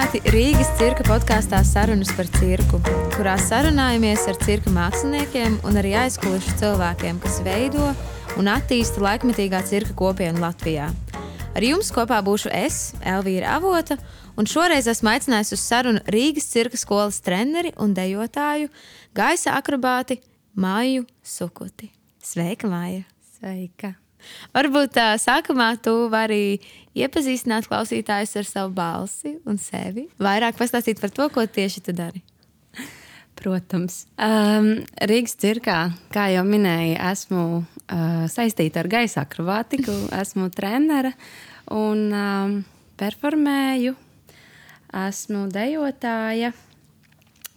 Sveicināti Rīgas cirka podkāstā Sarunas par cirku, kurā sarunājamies ar cirka māksliniekiem un arī aizkulisku cilvēkiem, kas veido un attīsta laikmetīgā cirka kopienu Latvijā. Ar jums kopā būšu es, Elvīra Avota, un šoreiz esmu aicinājusi uz sarunu Rīgas cirka skolas treneri un dejotāju, gaisa akrobāti Māju Sukuti. Sveika, Māja! Sveika! Varbūt tā, sākumā tu vari iepazīstināt klausītājus ar savu balsi un sevi. Vairāk pastāstīt par to, ko tieši tu dari. Protams. Um, Rīgas cirkā, kā jau minēju, esmu uh, saistīta ar gaisa akrobātiku, esmu trenere un um, performēju. Esmu dejotāja,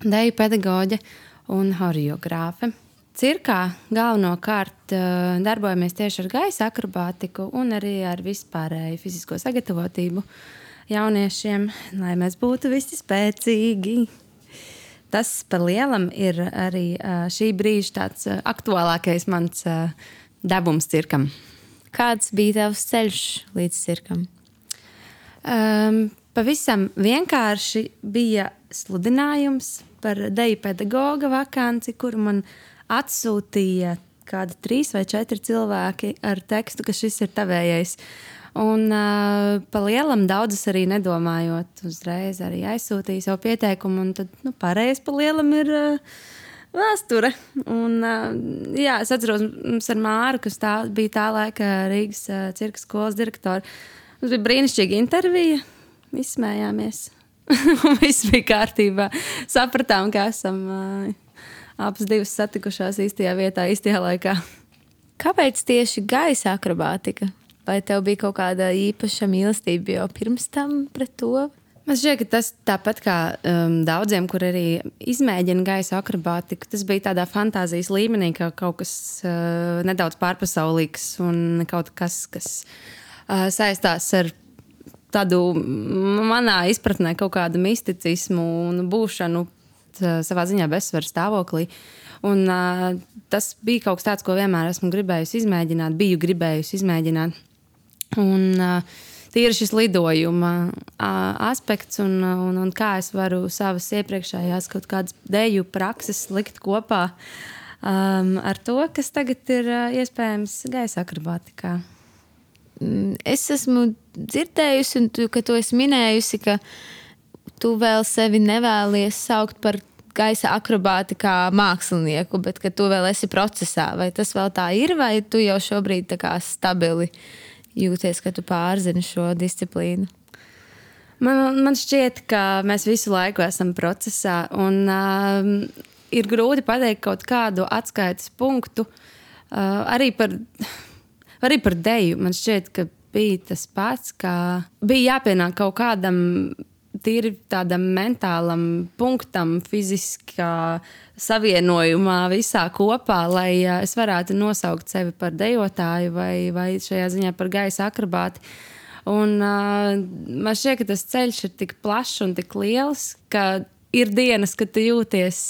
deju pedagoģe un horeogrāfe. Cirkā galvenokārt uh, darbojamies tieši ar gaisa akrobātiku un arī ar vispārēju fizisko sagatavotību jauniešiem, lai mēs būtu visi spēcīgi. Tas par lielam ir arī uh, šī brīža tāds uh, aktuālākais mans dabums cirkam. Kāds bija tavs ceļš līdz cirkam? Um, pavisam vienkārši bija sludinājums par deju pedagoga vakanci, kur man atsūtīja kādi trīs vai četri cilvēki ar tekstu, ka šis ir tavējais. Un uh, pa lielam daudzas arī nedomājot, uzreiz arī aizsūtīja savu pieteikumu. Tad nu, pārējais pa lielam ir uh, vēsture. Un, uh, jā, es atceros, mums ar Māru, kas tā, bija tā laika Rīgas uh, cirka skolas direktora. Mums bija brīnišķīga intervija, izsmējāmies. un viss bija kārtībā. Sapratām, ka esam. Uh, abas divas satikušās īstajā vietā, īstajā laikā. Kāpēc tieši gaisa akrobātika? Vai tev bija kaut kāda īpaša mīlestība jau pirms tam pret to? Man šķiet, ka tas tāpat kā um, daudziem, kur arī izmēģina gaisa akrobātiku, tas bija tādā fantāzijas līmenī, ka kaut kas uh, nedaudz pārpasaulīgs un kaut kas, kas uh, saistās ar tādu manā izpratnē, kaut kādu misticismu un būšanu savā ziņā bezsvaru stāvoklī. Un, uh, tas bija kaut kas tāds, ko vienmēr esmu gribējusi izmēģināt, biju gribējusi izmēģināt. Un, uh, Tīri šis lidojuma uh, aspekts un, un, un kā es varu savas iepriekšējās kaut kādas deju prakses likt kopā um, ar to, kas tagad ir uh, iespējams gaisa akrobātikā. Mm, es esmu dzirdējusi, un tu, ka tu esi minējusi, ka uh, tu vēl sevi nevēlies saukt par gaisa akrobāti kā mākslinieku, bet ka tu vēl esi procesā. Vai tas vēl tā ir, vai tu jau šobrīd tā kā stabili jūties, ka tu pārzini šo disciplīnu? Man, man šķiet, ka mēs visu laiku esam procesā, un uh, ir grūti pateikt kaut kādu atskaites punktu. Uh, arī, par, arī par deju man šķiet, ka bija tas pats, ka bija jāpienāk kaut kādam tīri tādam mentālam punktam, fiziskā savienojumā, visā kopā, lai es varētu nosaukt sevi par dejotāju vai, vai šajā ziņā par gaisa akrobātu. Un, uh, man šķiet, ka tas ceļš ir tik plašs un tik liels, ka ir dienas, kad tu jūties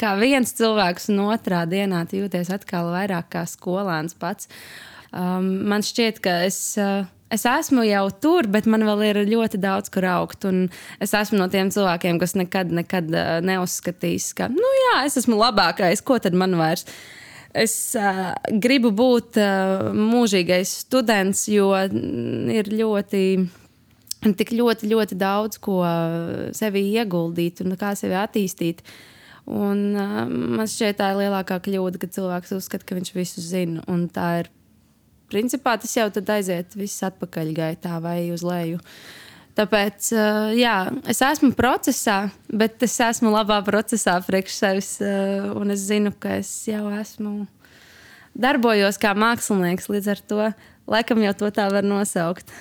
kā viens cilvēks, un otrā dienā tu jūties atkal vairāk kā skolēns pats. Um, man šķiet, ka es. Uh, es esmu jau tur, bet man vēl ir ļoti daudz, kur augt. Un es esmu no tiem cilvēkiem, kas nekad, nekad neuzskatīs, ka, nu, jā, es esmu labākais, ko tad man vairs. Es uh, gribu būt uh, mūžīgais students, jo ir ļoti. Tik ļoti, ļoti daudz ko sevi ieguldīt un kā sevi attīstīt. Un, uh, man šķiet, tā ir lielākā kļūda, ka cilvēks uzskata, ka viņš visu zina. Tā ir principā tas jau aiziet viss atpakaļ gaitā vai uz leju. Tāpēc uh, jā, es esmu procesā, bet es esmu labā procesā priekš sevis. Uh, un es zinu, ka es jau esmu darbojos kā mākslinieks. Līdz ar to laikam jau to tā var nosaukt.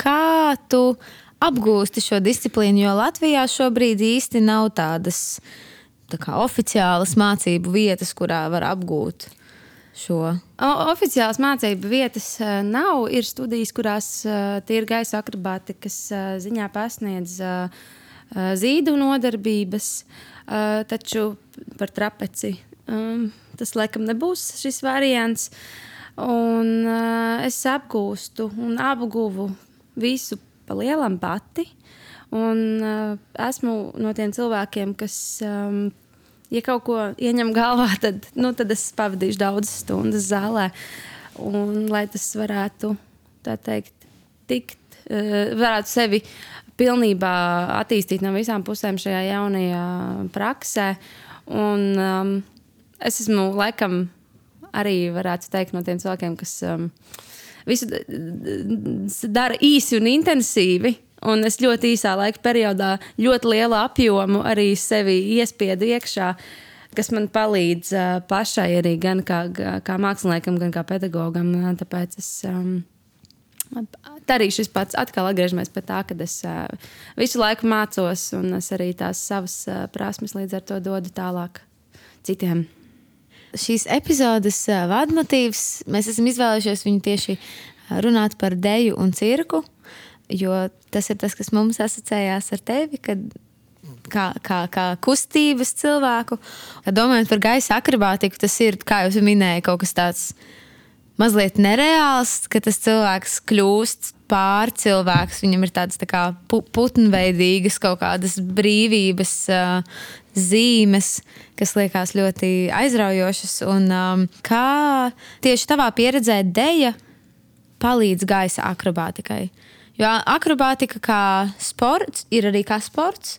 Kā tu apgūsti šo disciplīnu? Jo Latvijā šobrīd īsti nav tādas tā kā, oficiālas mācību vietas, kurā var apgūt šo? O, oficiāls mācību vietas uh, nav. Ir studijas, kurās uh, tīri gaisa akrobātikas uh, ziņā pasniedz zīdu nodarbības, taču par trapeci um, tas laikam nebūs šis variants. Un, es apgūstu un apguvu visu pa lielam pati. Un esmu no tiem cilvēkiem, kas, um, ja kaut ko ieņem galvā, tad, nu, tad es pavadīšu daudzas stundas zālē. Un, lai tas varētu, tā teikt, tikt, uh, varētu sevi pilnībā attīstīt no visām pusēm šajā jaunajā praksē. Un, um, es esmu laikam arī, varētu teikt, no tiem cilvēkiem, kas um, visu dara īsi un intensīvi. Un es ļoti īsā laika periodā ļoti lielu apjomu arī sevi iespiedu iekšā, kas man palīdz uh, pašai arī gan kā, kā māksliniekam, gan kā pedagogam. Tāpēc es um, arī šis pats atkal atgriežamies pie tā, ka es uh, visu laiku mācos, un es arī tās savas uh, prasmes līdz ar to dodu tālāk citiem. Šīs epizodes uh, vadmotīvs mēs esam izvēlējušies viņu tieši runāt par deju un cirku. Jo tas ir tas, kas mums asociējās ar tevi, kad kā, kā, kā kustības cilvēku. Domājot par gaisa akrobātiku, tas ir, kā jau minēju, kaut kas tāds mazliet nereāls, ka tas cilvēks kļūst pār cilvēks. Viņam ir tādas tā putnveidīgas kaut kādas brīvības uh, zīmes, kas liekas ļoti aizraujošas. Un, um, kā tieši tavā pieredzē deja palīdz gaisa akrobātikai? Jo akrobātika kā sports ir arī kā sports.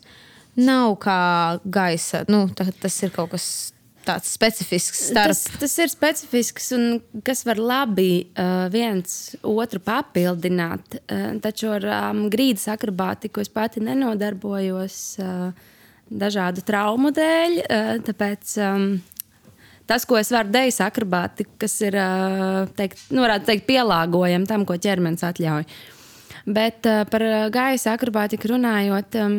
Nav kā gaisa. Nu, tā, tas ir kaut kas tāds specifisks. Starp. Tas, tas ir specifisks un kas var labi uh, viens otru papildināt. Uh, taču ar um, grīdas akrobātiku es pati nenodarbojos uh, dažādu traumu dēļ. Uh, tāpēc um, tas, ko es varu darīt, akrobātika, kas ir uh, teikt, nu, teikt, pielāgojama tam, ko ķermenis atļauj. Bet uh, par eh, gaisa akrobātiku runājot, um,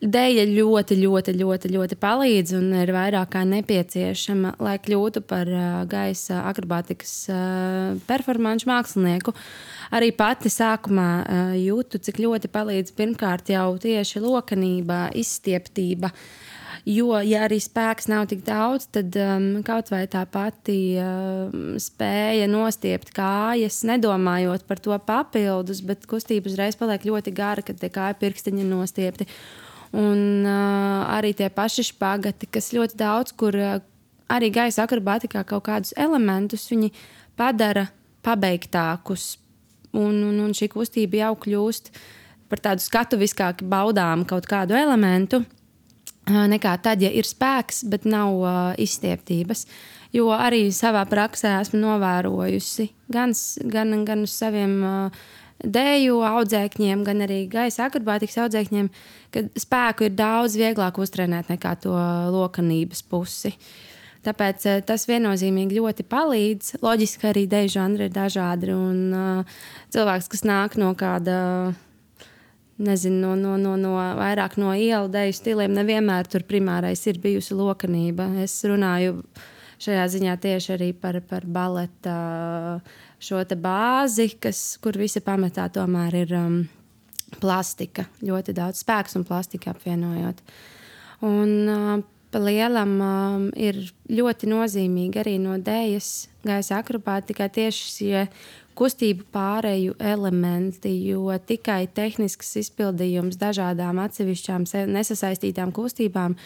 dēļa ļoti, ļoti, ļoti, ļoti palīdz un ir vairāk kā nepieciešama, lai kļūtu par gaisa akrobātikas performāņu mākslinieku. Arī pati sākumā jūtu, cik ļoti palīdz pirmkārt jau tieši lokanība, izstieptība. Jo, ja arī spēks nav tik daudz, tad um, kaut vai tā pati um, spēja nostiept kājas, nedomājot par to papildus, bet kustība uzreiz paliek ļoti gara, kad tie kāju pirkstiņi ir nostiepti. Un uh, arī tie paši spagati, kas ļoti daudz, kur uh, arī gaisa akrobātikā kaut kādus elementus viņi padara pabeigtākus. Un, un, un šī kustība jau kļūst par tādu skatuviskāku baudām kaut kādu elementu nekā tad, ja ir spēks, bet nav uh, izstieptības. Jo arī savā praksē esmu novērojusi gan, gan, gan uz saviem uh, dēļu audzēkņiem, gan arī gaisa akrobātikas audzēkņiem, ka spēku ir daudz vieglāk uztrenēt nekā to lokanības pusi. Tāpēc uh, tas viennozīmīgi ļoti palīdz. Loģiski arī dēļu žanri ir dažādi. Un, uh, cilvēks, kas nāk no kāda uh, nezinu, no, no, no, no vairāk no ielu deju stiliem, nevienmēr tur primārais ir bijusi lokanība. Es runāju šajā ziņā tieši arī par, par baleta šo bāzi, kas, kur visi pamatā tomēr ir um, plastika. Ļoti daudz spēks un plastika apvienojot. Un, uh, lielam um, ir ļoti nozīmīgi arī no dēļas gaisa akrobātikā tieši šie kustību pārēju elementi, jo tikai tehnisks izpildījums dažādām atsevišķām nesasaistītām kustībām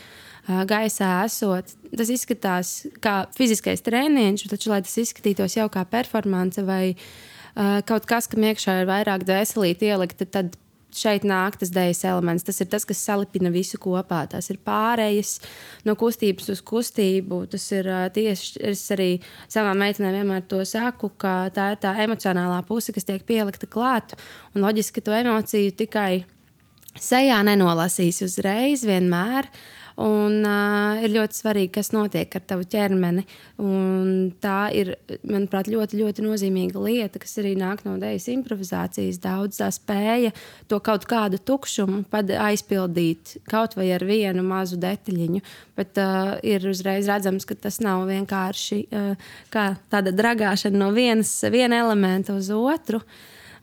gaisā esot, tas izskatās kā fiziskais treniņš, taču, lai tas izskatītos jau kā performance vai uh, kaut kas, kam iekšā ir vairāk dvēselīti ielikt, tad šeit nāk tas dēļas elements. Tas ir tas, kas salipina visu kopā. Tas ir pārējais no kustības uz kustību. Tas ir tieši es arī savām meitenēm vienmēr to saku, ka tā ir tā emocionālā puse, kas tiek pielikta klāt. Un loģiski, to emociju tikai sejā nenolasīs uzreiz vienmēr. Un, uh, ir ļoti svarīgi, kas notiek ar tavu ķermeni. Un tā ir, manuprāt, ļoti, ļoti nozīmīga lieta, kas arī nāk no dēļas improvizācijas. Daudz tā spēja to kaut kādu tukšumu aizpildīt kaut vai ar vienu mazu detaļiņu. Bet uh, ir uzreiz redzams, ka tas nav vienkārši uh, tāda dragāšana no vienas, viena elementa uz otru.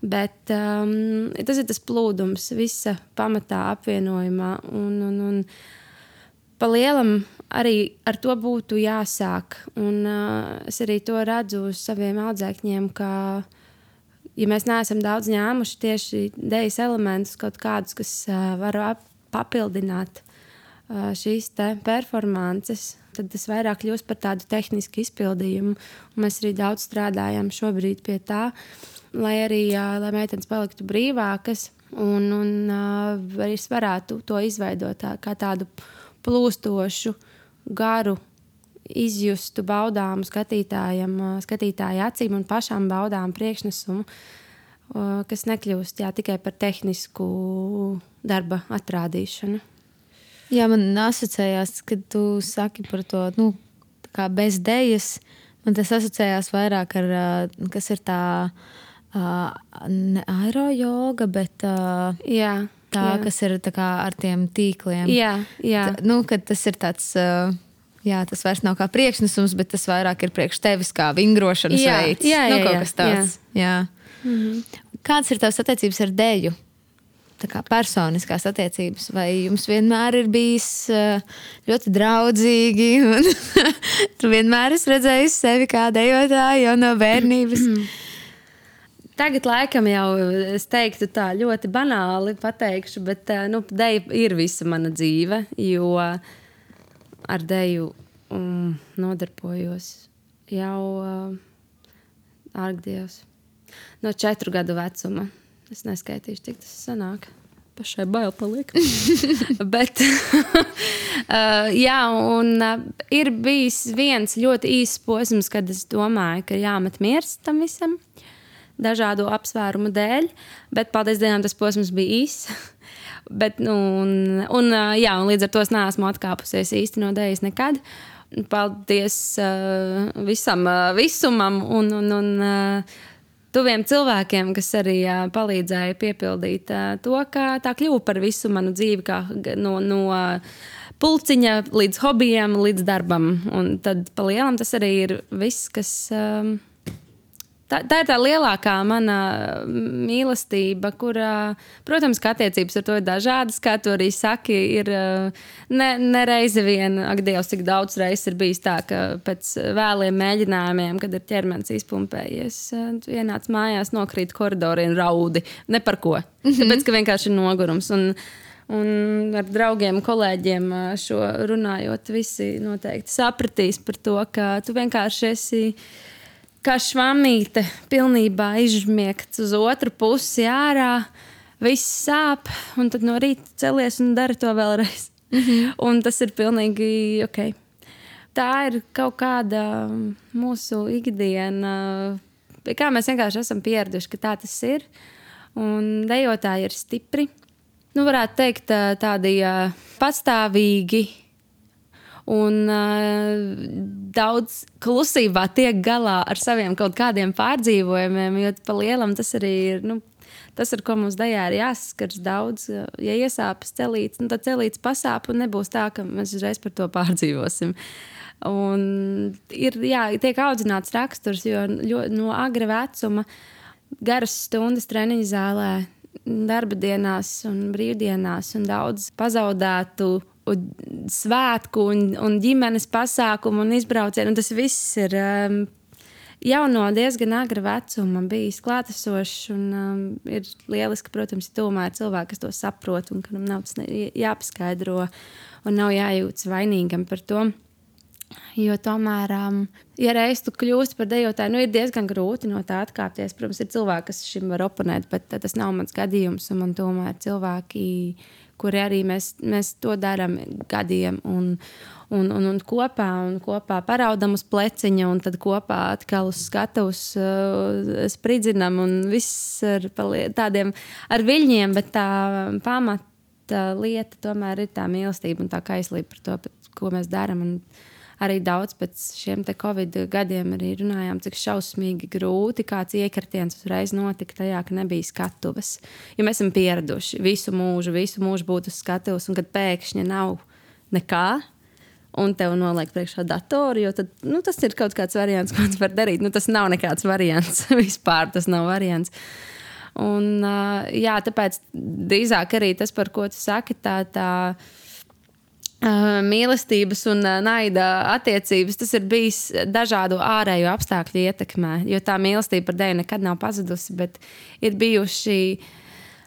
Bet um, tas ir tas plūdums, visa pamatā apvienojumā. Un, un, un, pa lielam arī ar to būtu jāsāk. Un, uh, es arī to redzu uz saviem audzēkņiem, ka ja mēs neesam daudz ņēmuši tieši dēļas elementus, kaut kādus, kas uh, var papildināt uh, šīs performances, tad tas vairāk kļūst par tādu tehnisku izpildījumu. Un mēs arī daudz strādājam šobrīd pie tā, lai arī uh, lai meitenes paliktu brīvākas un, un uh, arī varētu to izveidot tā, kā tādu plūstošu, garu izjustu baudāmu skatītājam, skatītāja acīm un pašām baudām priekšnesumu, kas nekļūst jā, tikai par tehnisku darba atrādīšanu. Jā, man asociējās, kad tu saki par to nu, bez dēļas. Man tas asociējās vairāk ar, kas ir tā ne aerojoga, bet jā, tā, jā. kas ir kā, ar tiem tīkliem. Jā, jā. Tā, nu, tas ir tāds. Jā, tas vairs nav kā priekšnesums, bet tas vairāk ir priekš tevis kā vingrošanas jā, veids. Jā, nu, jā, kaut jā, kas tāds. Jā. Jā. Mm -hmm. Kādas ir tavas attiecības ar dēļu? Personiskās attiecības, vai jums vienmēr ir bijis ļoti draudzīgi, un tu vienmēr esi redzējis sevi kā dejotāju jau no bērnības? Tagad, laikam, jau es teiktu, tā ļoti banāli pateikšu, bet nu, dēļ ir visa mana dzīve. Jo uh, ar dēļu um, nodarbojos jau uh, ārgdievs. No četru gadu vecuma. Es neskaitīšu, cik tas sanāk. Pašai bail paliek. Bet, uh, jā, un uh, ir bijis viens ļoti īsts posms, kad es domāju, ka jāmet miers tam visam, dažādu apsvērumu dēļ. Bet, paldies Dievam, tas posms bija īss. Bet, nu, un, un, jā, un līdz ar to es neesmu atkāpusies īsti no dēļas nekad. Paldies uh, visam uh, visumam un, un, un uh, tuviem cilvēkiem, kas arī uh, palīdzēja piepildīt uh, to, kā tā kļuva par visu manu dzīvi, kā no, no pulciņa līdz hobijam, līdz darbam. Un tad pa lielam tas arī ir viss, kas. Um, Tā, tā ir tā lielākā mana mīlestība, kurā, protams, ka attiecības ar to ir dažādas. Kā tu arī saki, ir ne, ne reizi vien, ak, Dievs, cik daudz reizes ir bijis tā, ka pēc vēliem mēģinājumiem, kad ir ķermenis izpumpējies, ienāc mājās, nokrīt koridorī un raudi. Ne par ko. Mm -hmm. Tāpēc, ka vienkārši ir nogurums. Un, Un ar draugiem, kolēģiem šo runājot, visi noteikti sapratīs par to, ka tu vienkārši esi kā švamīte, pilnībā izžmiegts uz otru pusi ārā. Viss sāp, un tad no rīta celies un dari to vēlreiz. Mm -hmm. Un tas ir pilnīgi ok. Tā ir kaut kāda mūsu ikdiena, pie kā mēs vienkārši esam pieraduši, ka tā tas ir. Un dejotāji ir stipri. Nu, varētu teikt, tādi pastāvīgi un uh, daudz klusībā tiek galā ar saviem kaut kādiem pārdzīvojumiem, jo pa lielam tas arī ir. Nu, Tas, ar ko mums dajā ir jāsaskars daudz, ja iesāpes celīts, nu, tad celīts pasāp un nebūs tā, ka mēs uzreiz par to pārdzīvosim. Un ir, jā, tiek audzināts raksturs, jo, no agra vecuma garas stundas treniņa zālē, darba dienās un brīvdienās un daudz pazaudētu un svētku un, un ģimenes pasākumu un izbraucienu. Un tas viss ir um, jau no diezgan agra vecuma bijis klātesošs. Un, um, ir lieliski, protams, ja tomēr ir cilvēki, kas to saprot un kam nav tas jāpaskaidro un nav jājūtas vainīgam par to. Jo tomēr, um, ja reiz tu kļūsi par dejotāju, nu, ir diezgan grūti no tā atkāpties. Protams, ir cilvēki, kas šim var oponēt, bet tas nav mans gadījums. Man tomēr cilvēki kuri arī mēs, mēs to darām gadiem. Un, un, un, un kopā, un kopā paraudam uz pleciņa, un tad kopā atkal uz skatuves uh, spridzinam, un viss ar tādiem ar viļņiem, bet tā pamata lieta tomēr ir tā mīlestība un tā kaislība par to, ko mēs darām arī daudz pēc šiem Covid gadiem runājām, cik šausmīgi grūti kāds iekritiens uzreiz notika tajā, ka nebija skatuves. Jo mēs esam pieraduši visu mūžu, visu mūžu būt uz skatuves, un kad pēkšņi nav nekā. Un tev noliek priekšā datoru, jo tad, nu, tas ir kaut kāds variants, ko tu vari darīt. Nu, tas nav nekāds variants. Vispār tas nav variants. Un, jā, tāpēc drīzāk arī tas, par ko tu saki, tā, tā mīlestības un naida attiecības, tas ir bijis dažādu ārēju apstākļu ietekmē. Jo tā mīlestība par Dievu nekad nav pazudusi, bet ir bijuši.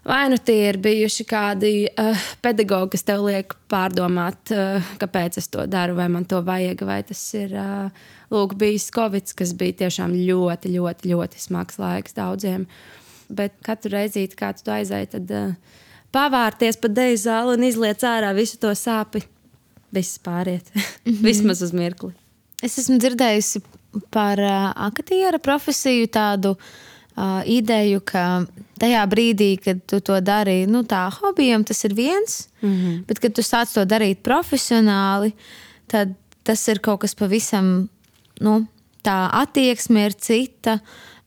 Vai nu tie ir bijuši kādi uh, pedagogi, kas tev liek pārdomāt, uh, kāpēc es to daru, vai man to vajag, vai tas ir uh, lūk, bijis Covid, kas bija tiešām ļoti, ļoti, ļoti smags laiks daudziem. Bet katru reizi, kad tu aizēji, tad uh, pavārties pa deju zāli un izliec ārā visu to sāpju viss pāriet. Mm -hmm. Vismaz uz mirkli. Es esmu dzirdējusi par uh, aktiera profesiju tādu uh, ideju, ka tajā brīdī, kad tu to dari nu, tā hobijam, tas ir viens, mm -hmm. bet kad tu sāc to darīt profesionāli, tad tas ir kaut kas pavisam, nu, tā attieksme ir cita.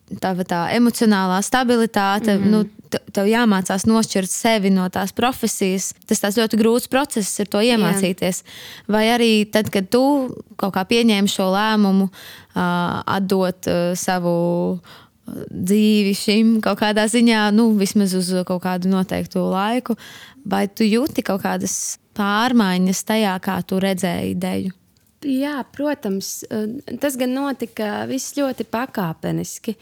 Tā, tā emocionālā stabilitāte. Mm -hmm. nu, tev jāmācās nošķirt sevi no tās profesijas. Tas tas ļoti grūts process, ir to iemācīties. Jā. Vai arī tad, kad tu kaut kā pieņēmi šo lēmumu, uh, atdot uh, savu dzīvi šim kaut kādā ziņā, nu, vismaz uz kaut kādu noteiktu laiku, vai tu jūti kaut kādas pārmaiņas tajā, kā tu redzēji ideju? Jā, protams, tas gan notika viss ļoti pakāpeniski.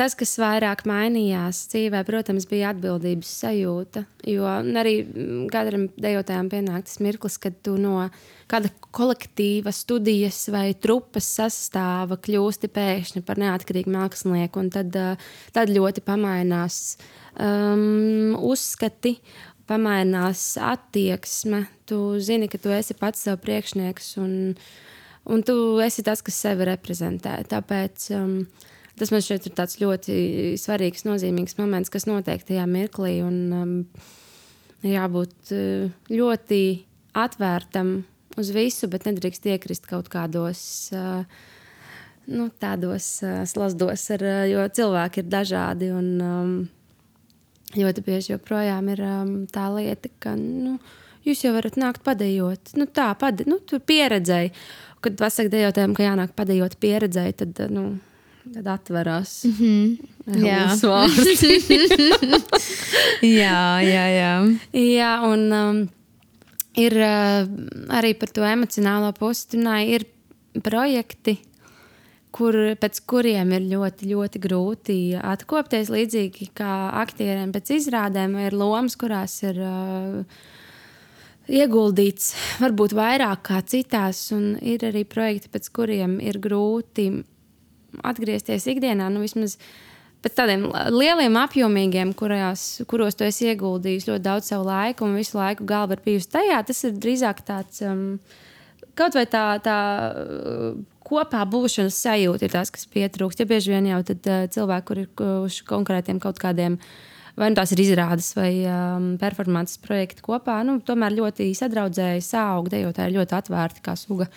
Tas, kas vairāk mainījās dzīvē, protams, bija atbildības sajūta. Jo arī katram dejotājam pienāk tas mirklis, kad tu no kāda kolektīva, studijas vai trupas sastāva kļūsti pēkšņi par neatkarīgu mākslinieku. Tad, tad ļoti pamainās um, uzskati pamainās attieksme. Tu zini, ka tu esi pats sev priekšnieks un, un tu esi tas, kas sevi reprezentē. Tāpēc um, tas man šķiet ir ļoti svarīgs, nozīmīgs moments, kas notiek tajā mirklī. Un, um, jābūt uh, ļoti atvērtam uz visu, bet nedrīkst iekrist kaut kādos. Uh, Nu, tādos uh, slazdos, ar, uh, jo cilvēki ir dažādi. Un, um, ļoti bieži joprojām ir um, tā lieta, ka nu, jūs jau varat nākt padējot. Nu, tā, pade, nu, tur pieredzēji. Kad pasakā dejotājiem, ka jānāk padējot pieredzēji, tad, nu, tad atverās. Mm -hmm. Jā, jā, jā, jā. jā, un um, ir uh, arī par to emocionālo pusi. Ir projekti, kur, pēc kuriem ir ļoti, ļoti grūti atkopties. Līdzīgi kā aktieriem pēc izrādēm, ir lomas, kurās ir uh, ieguldīts varbūt vairāk kā citās, un ir arī projekti, pēc kuriem ir grūti atgriezties ikdienā. Nu, vismaz pēc tādiem lieliem, apjomīgiem, kurās, kuros tu esi ieguldījis ļoti daudz savu laiku, un visu laiku galva ir bijusi tajā, tas ir drīzāk tāds. Um, Kaut vai tā, tā kopā būšanas sajūta ir tas, kas pietrūkst. Ja bieži vien jau tad, uh, cilvēki, kur ir uz konkrētiem kaut kādiem, vai nu tās ir izrādes vai um, performances projekti kopā, nu, tomēr ļoti sadraudzējas, aug, dejotāji ir ļoti atvērti kā suga.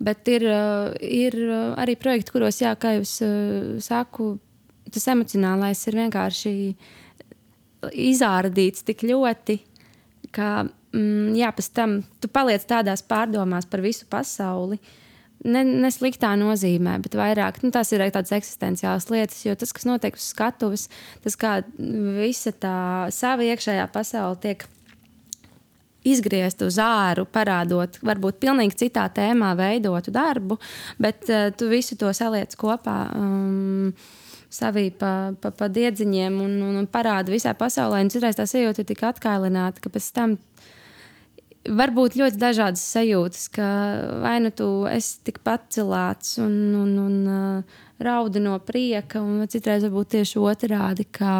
Bet ir, uh, ir arī projekti, kuros, jā, kā jau es uh, saku, tas emocionālais ir vienkārši izārdīts tik ļoti, ka mm, jā, pēc tam tu paliec tādās pārdomās par visu pasauli. Ne, ne sliktā nozīmē, bet vairāk nu, tās ir tādas eksistenciālas lietas. Jo tas, kas notiek uz skatuves, tas kā visa tā sava iekšējā pasaule tiek izgriezt uz āru, parādot, varbūt pilnīgi citā tēmā veidotu darbu, bet uh, tu visu to saliec kopā. Um, Savī pa, pa, pa diedziņiem un, un, un parāda visai pasaulē. Un citreiz tā sajūta ir tik atkailināta, ka pēc tam var būt ļoti dažādas sajūtas, ka vai nu tu esi tik pacelāts un, un, un uh, raudi no prieka, un citreiz varbūt tieši otrādi, ka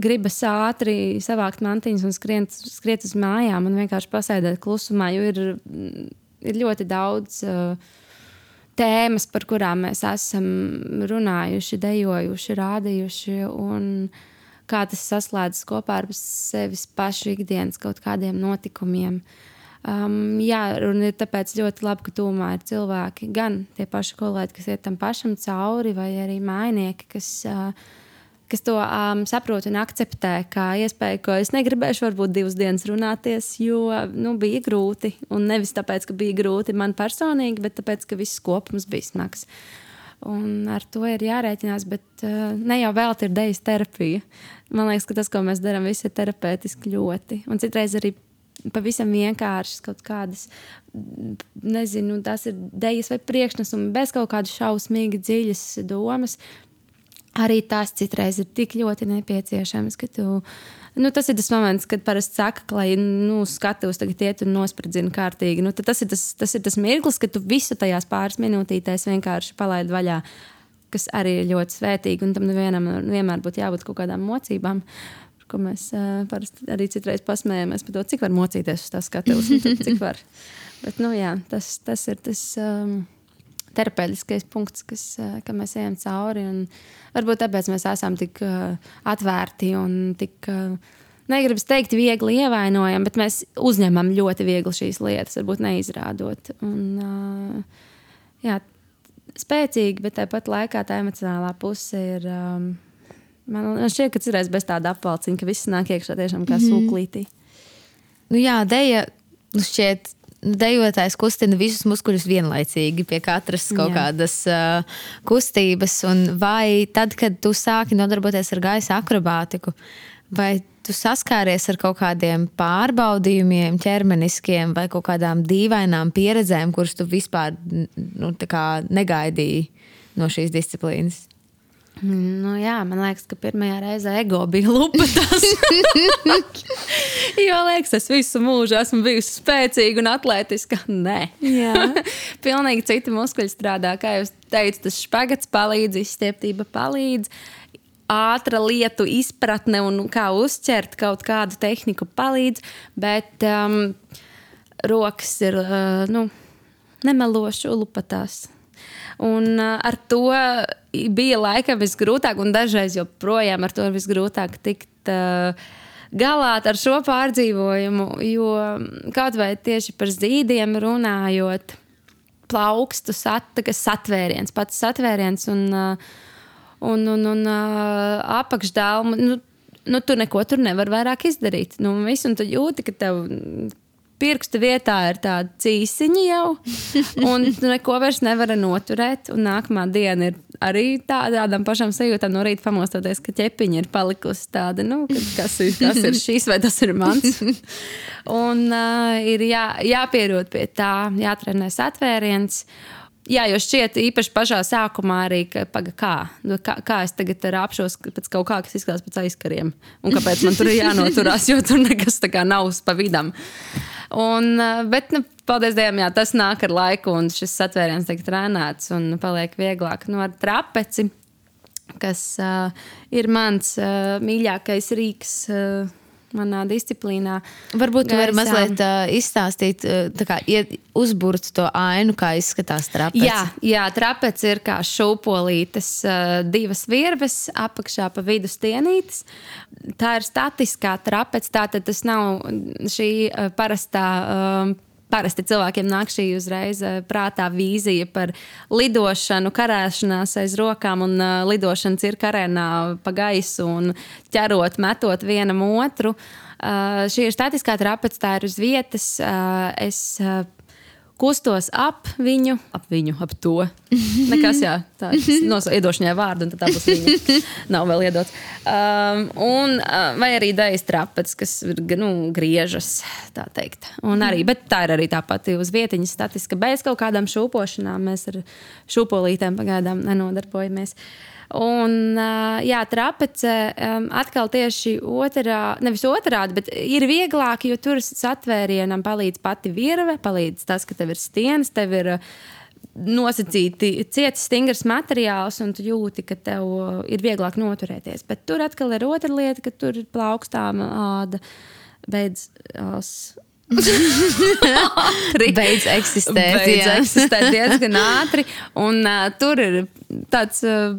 gribas ātri savākt mantiņas un skriet, skriet uz mājām un vienkārši pasēdēt klusumā, jo ir, ir ļoti daudz. Uh, Tēmas, par kurām mēs esam runājuši, dejojuši, rādījuši. Kā tas saslēdzas kopā ar sevis pašu ikdienas kaut kādiem notikumiem. Um, jā, un ir tāpēc ļoti labi, ka tūmā ir cilvēki, gan tie paši kolēģi, kas iet tam pašam cauri, vai arī mājnieki, kas, uh, kas to um, saprot un akceptē kā iespēju, ka es negribēšu varbūt divas dienas runāties, jo nu, bija grūti. Un nevis tāpēc, ka bija grūti man personīgi, bet tāpēc, ka viss kopums bija smags. Un ar to ir jārēķinās, bet uh, ne jau vēl ir dejas terapija. Man liekas, ka tas, ko mēs darām, viss ir terapeitiski ļoti. Un citreiz arī pavisam vienkāršas kaut kādas, nezinu, tas ir dejas vai priekšnesumi, bez kaut kādas šausmīgi dziļas domas. Arī tas citreiz ir tik ļoti nepieciešams, ka tu nu, tas ir tas moments, kad parasti saka, ka, lai nu, skatuves tagad iet un nospridzina kārtīgi. Nu, tas, ir tas, tas ir tas mirklis, kad tu visu tajās pāris minūtītēs vienkārši palaidi vaļā, kas arī ir ļoti svētīgi. Un tam nevienam vienmēr būtu jābūt kaut kādām mocībām. Ko mēs uh, parasti arī citreiz pasmējamies par to, cik var mocīties uz tās skatuves. Cik var. Bet, nu, jā, tas, tas ir tas. Um, terapeitiskais punkts, kas, ka mēs ejam cauri. Varbūt tāpēc mēs esam tik atvērti un tik. Negribas teikt, viegli ievainojam, bet mēs uzņemam ļoti viegli šīs lietas, varbūt neizrādot. Un, jā, spēcīgi, bet tāpat laikā tā emocionālā puse ir. Man šķiet, ka citreiz bez tāda apvalciņa, ka viss nāk iekšā tiešām kā mm -hmm. sūklītī. Nu jā, Deja, nu šķiet, dejotājs kustina visus muskuļus vienlaicīgi pie katras kaut Jā. kādas uh, kustības. Vai tad, kad tu sāki nodarboties ar gaisa akrobātiku, vai tu saskāries ar kaut kādiem pārbaudījumiem, ķermeniskiem vai kaut kādām dīvainām pieredzēm, kuras tu vispār nu, negaidīji no šīs disciplīnas? Nu, jā, man liekas, ka pirmā reize ego bija lupas. jo liekas, es visu mūžu esmu bijusi spēcīga un atletiska. Nē, pilnīgi citi muskuļi strādā. Kā jūs teicāt, tas spēks palīdz, izstieptība palīdz. Ātra lietu izpratne un kā uzķert kaut kādu tehniku palīdz, bet um, rokas ir uh, nu, nemelošu lupatās. Un ar to bija laikam visgrūtāk, un dažreiz joprojām ar to ir visgrūtāk tikt uh, galā ar šo pārdzīvojumu. Jo kaut vai tieši par zīdiem runājot, plaukstu satakas satvēriens, pats satvēriens un, un, un, un apakšdālmu. Nu, nu, tu neko tur nevar vairāk izdarīt. Nu, visu, un tu jūti, ka tev pirkstu vietā ir tāda cīsiņa jau, un neko vairs nevari noturēt. Un nākamā diena ir arī tādām pašām sajūtām no rīta pamostoties, ka ķepiņa ir palikusi tāda, nu, kas ir, kas ir šīs vai tas ir mans. un uh, ir jā, jāpierod pie tā, jātrenēs atvēriens. Jā, jo šķiet, īpaši pašā sākumā arī, ka, paga, kā, nu, kā, kā es tagad rāpšos pēc kaut kā, kas izskatās pēc aizkariem. Un kāpēc man tur ir jānoturās, jo tur nekas tā kā nav pa vidam. Un, bet, nu, paldies Dievam, jā, tas nāk ar laiku, un šis satvēriens tiek trenēts un paliek vieglāk. Nu, ar trapeci, kas uh, ir mans uh, mīļākais rīks. Uh, manā disciplīnā. Varbūt jūs varat mazliet uh, izstāstīt, uh, kā uzbūrt to ainu, kā izskatās trapece. Jā, jā trapece ir kā šūpolītes, uh, divas virves, apakšā pa vidu stienītes. Tā ir statiskā trapece, tātad tas nav šī uh, parastā. Uh, parasti cilvēkiem nāk šī uzreiz prātā vīzija par lidošanu, karāšanās aiz rokām un uh, lidošanu cirka arēnā pa gaisu un ķerot, metot vienam otru. Uh, šī ir statiskā trapece, tā ir uz vietas. Uh, es uh, kustos ap viņu, ap viņu, ap to. Nekas, jā, tā ir iedošanai vārdu, un tā būs viņa. Nav vēl iedots. Um, un, uh, vai arī daļas trapets, kas nu, griežas, tā teikt. Un arī, bet tā ir arī tā pati uz vietiņas statiska. Bez kaut kādām šūpošanām mēs ar šūpolītēm pagaidām nenodarbojamies. Uh, Un, jā, trapece atkal tieši otrā, nevis otrādi, bet ir vieglāk, jo tur satvērienam palīdz pati virve, palīdz tas, ka tev ir stienas, tev ir nosacīti ciets, stingrs materiāls, un tu jūti, ka tev ir vieglāk noturēties. Bet tur atkal ir otra lieta, ka tur ir plaukstāma āda, beidzās beidz eksistēt. Beidz eksistēt diezgan ātri. Un, uh, tur ir tāds uh,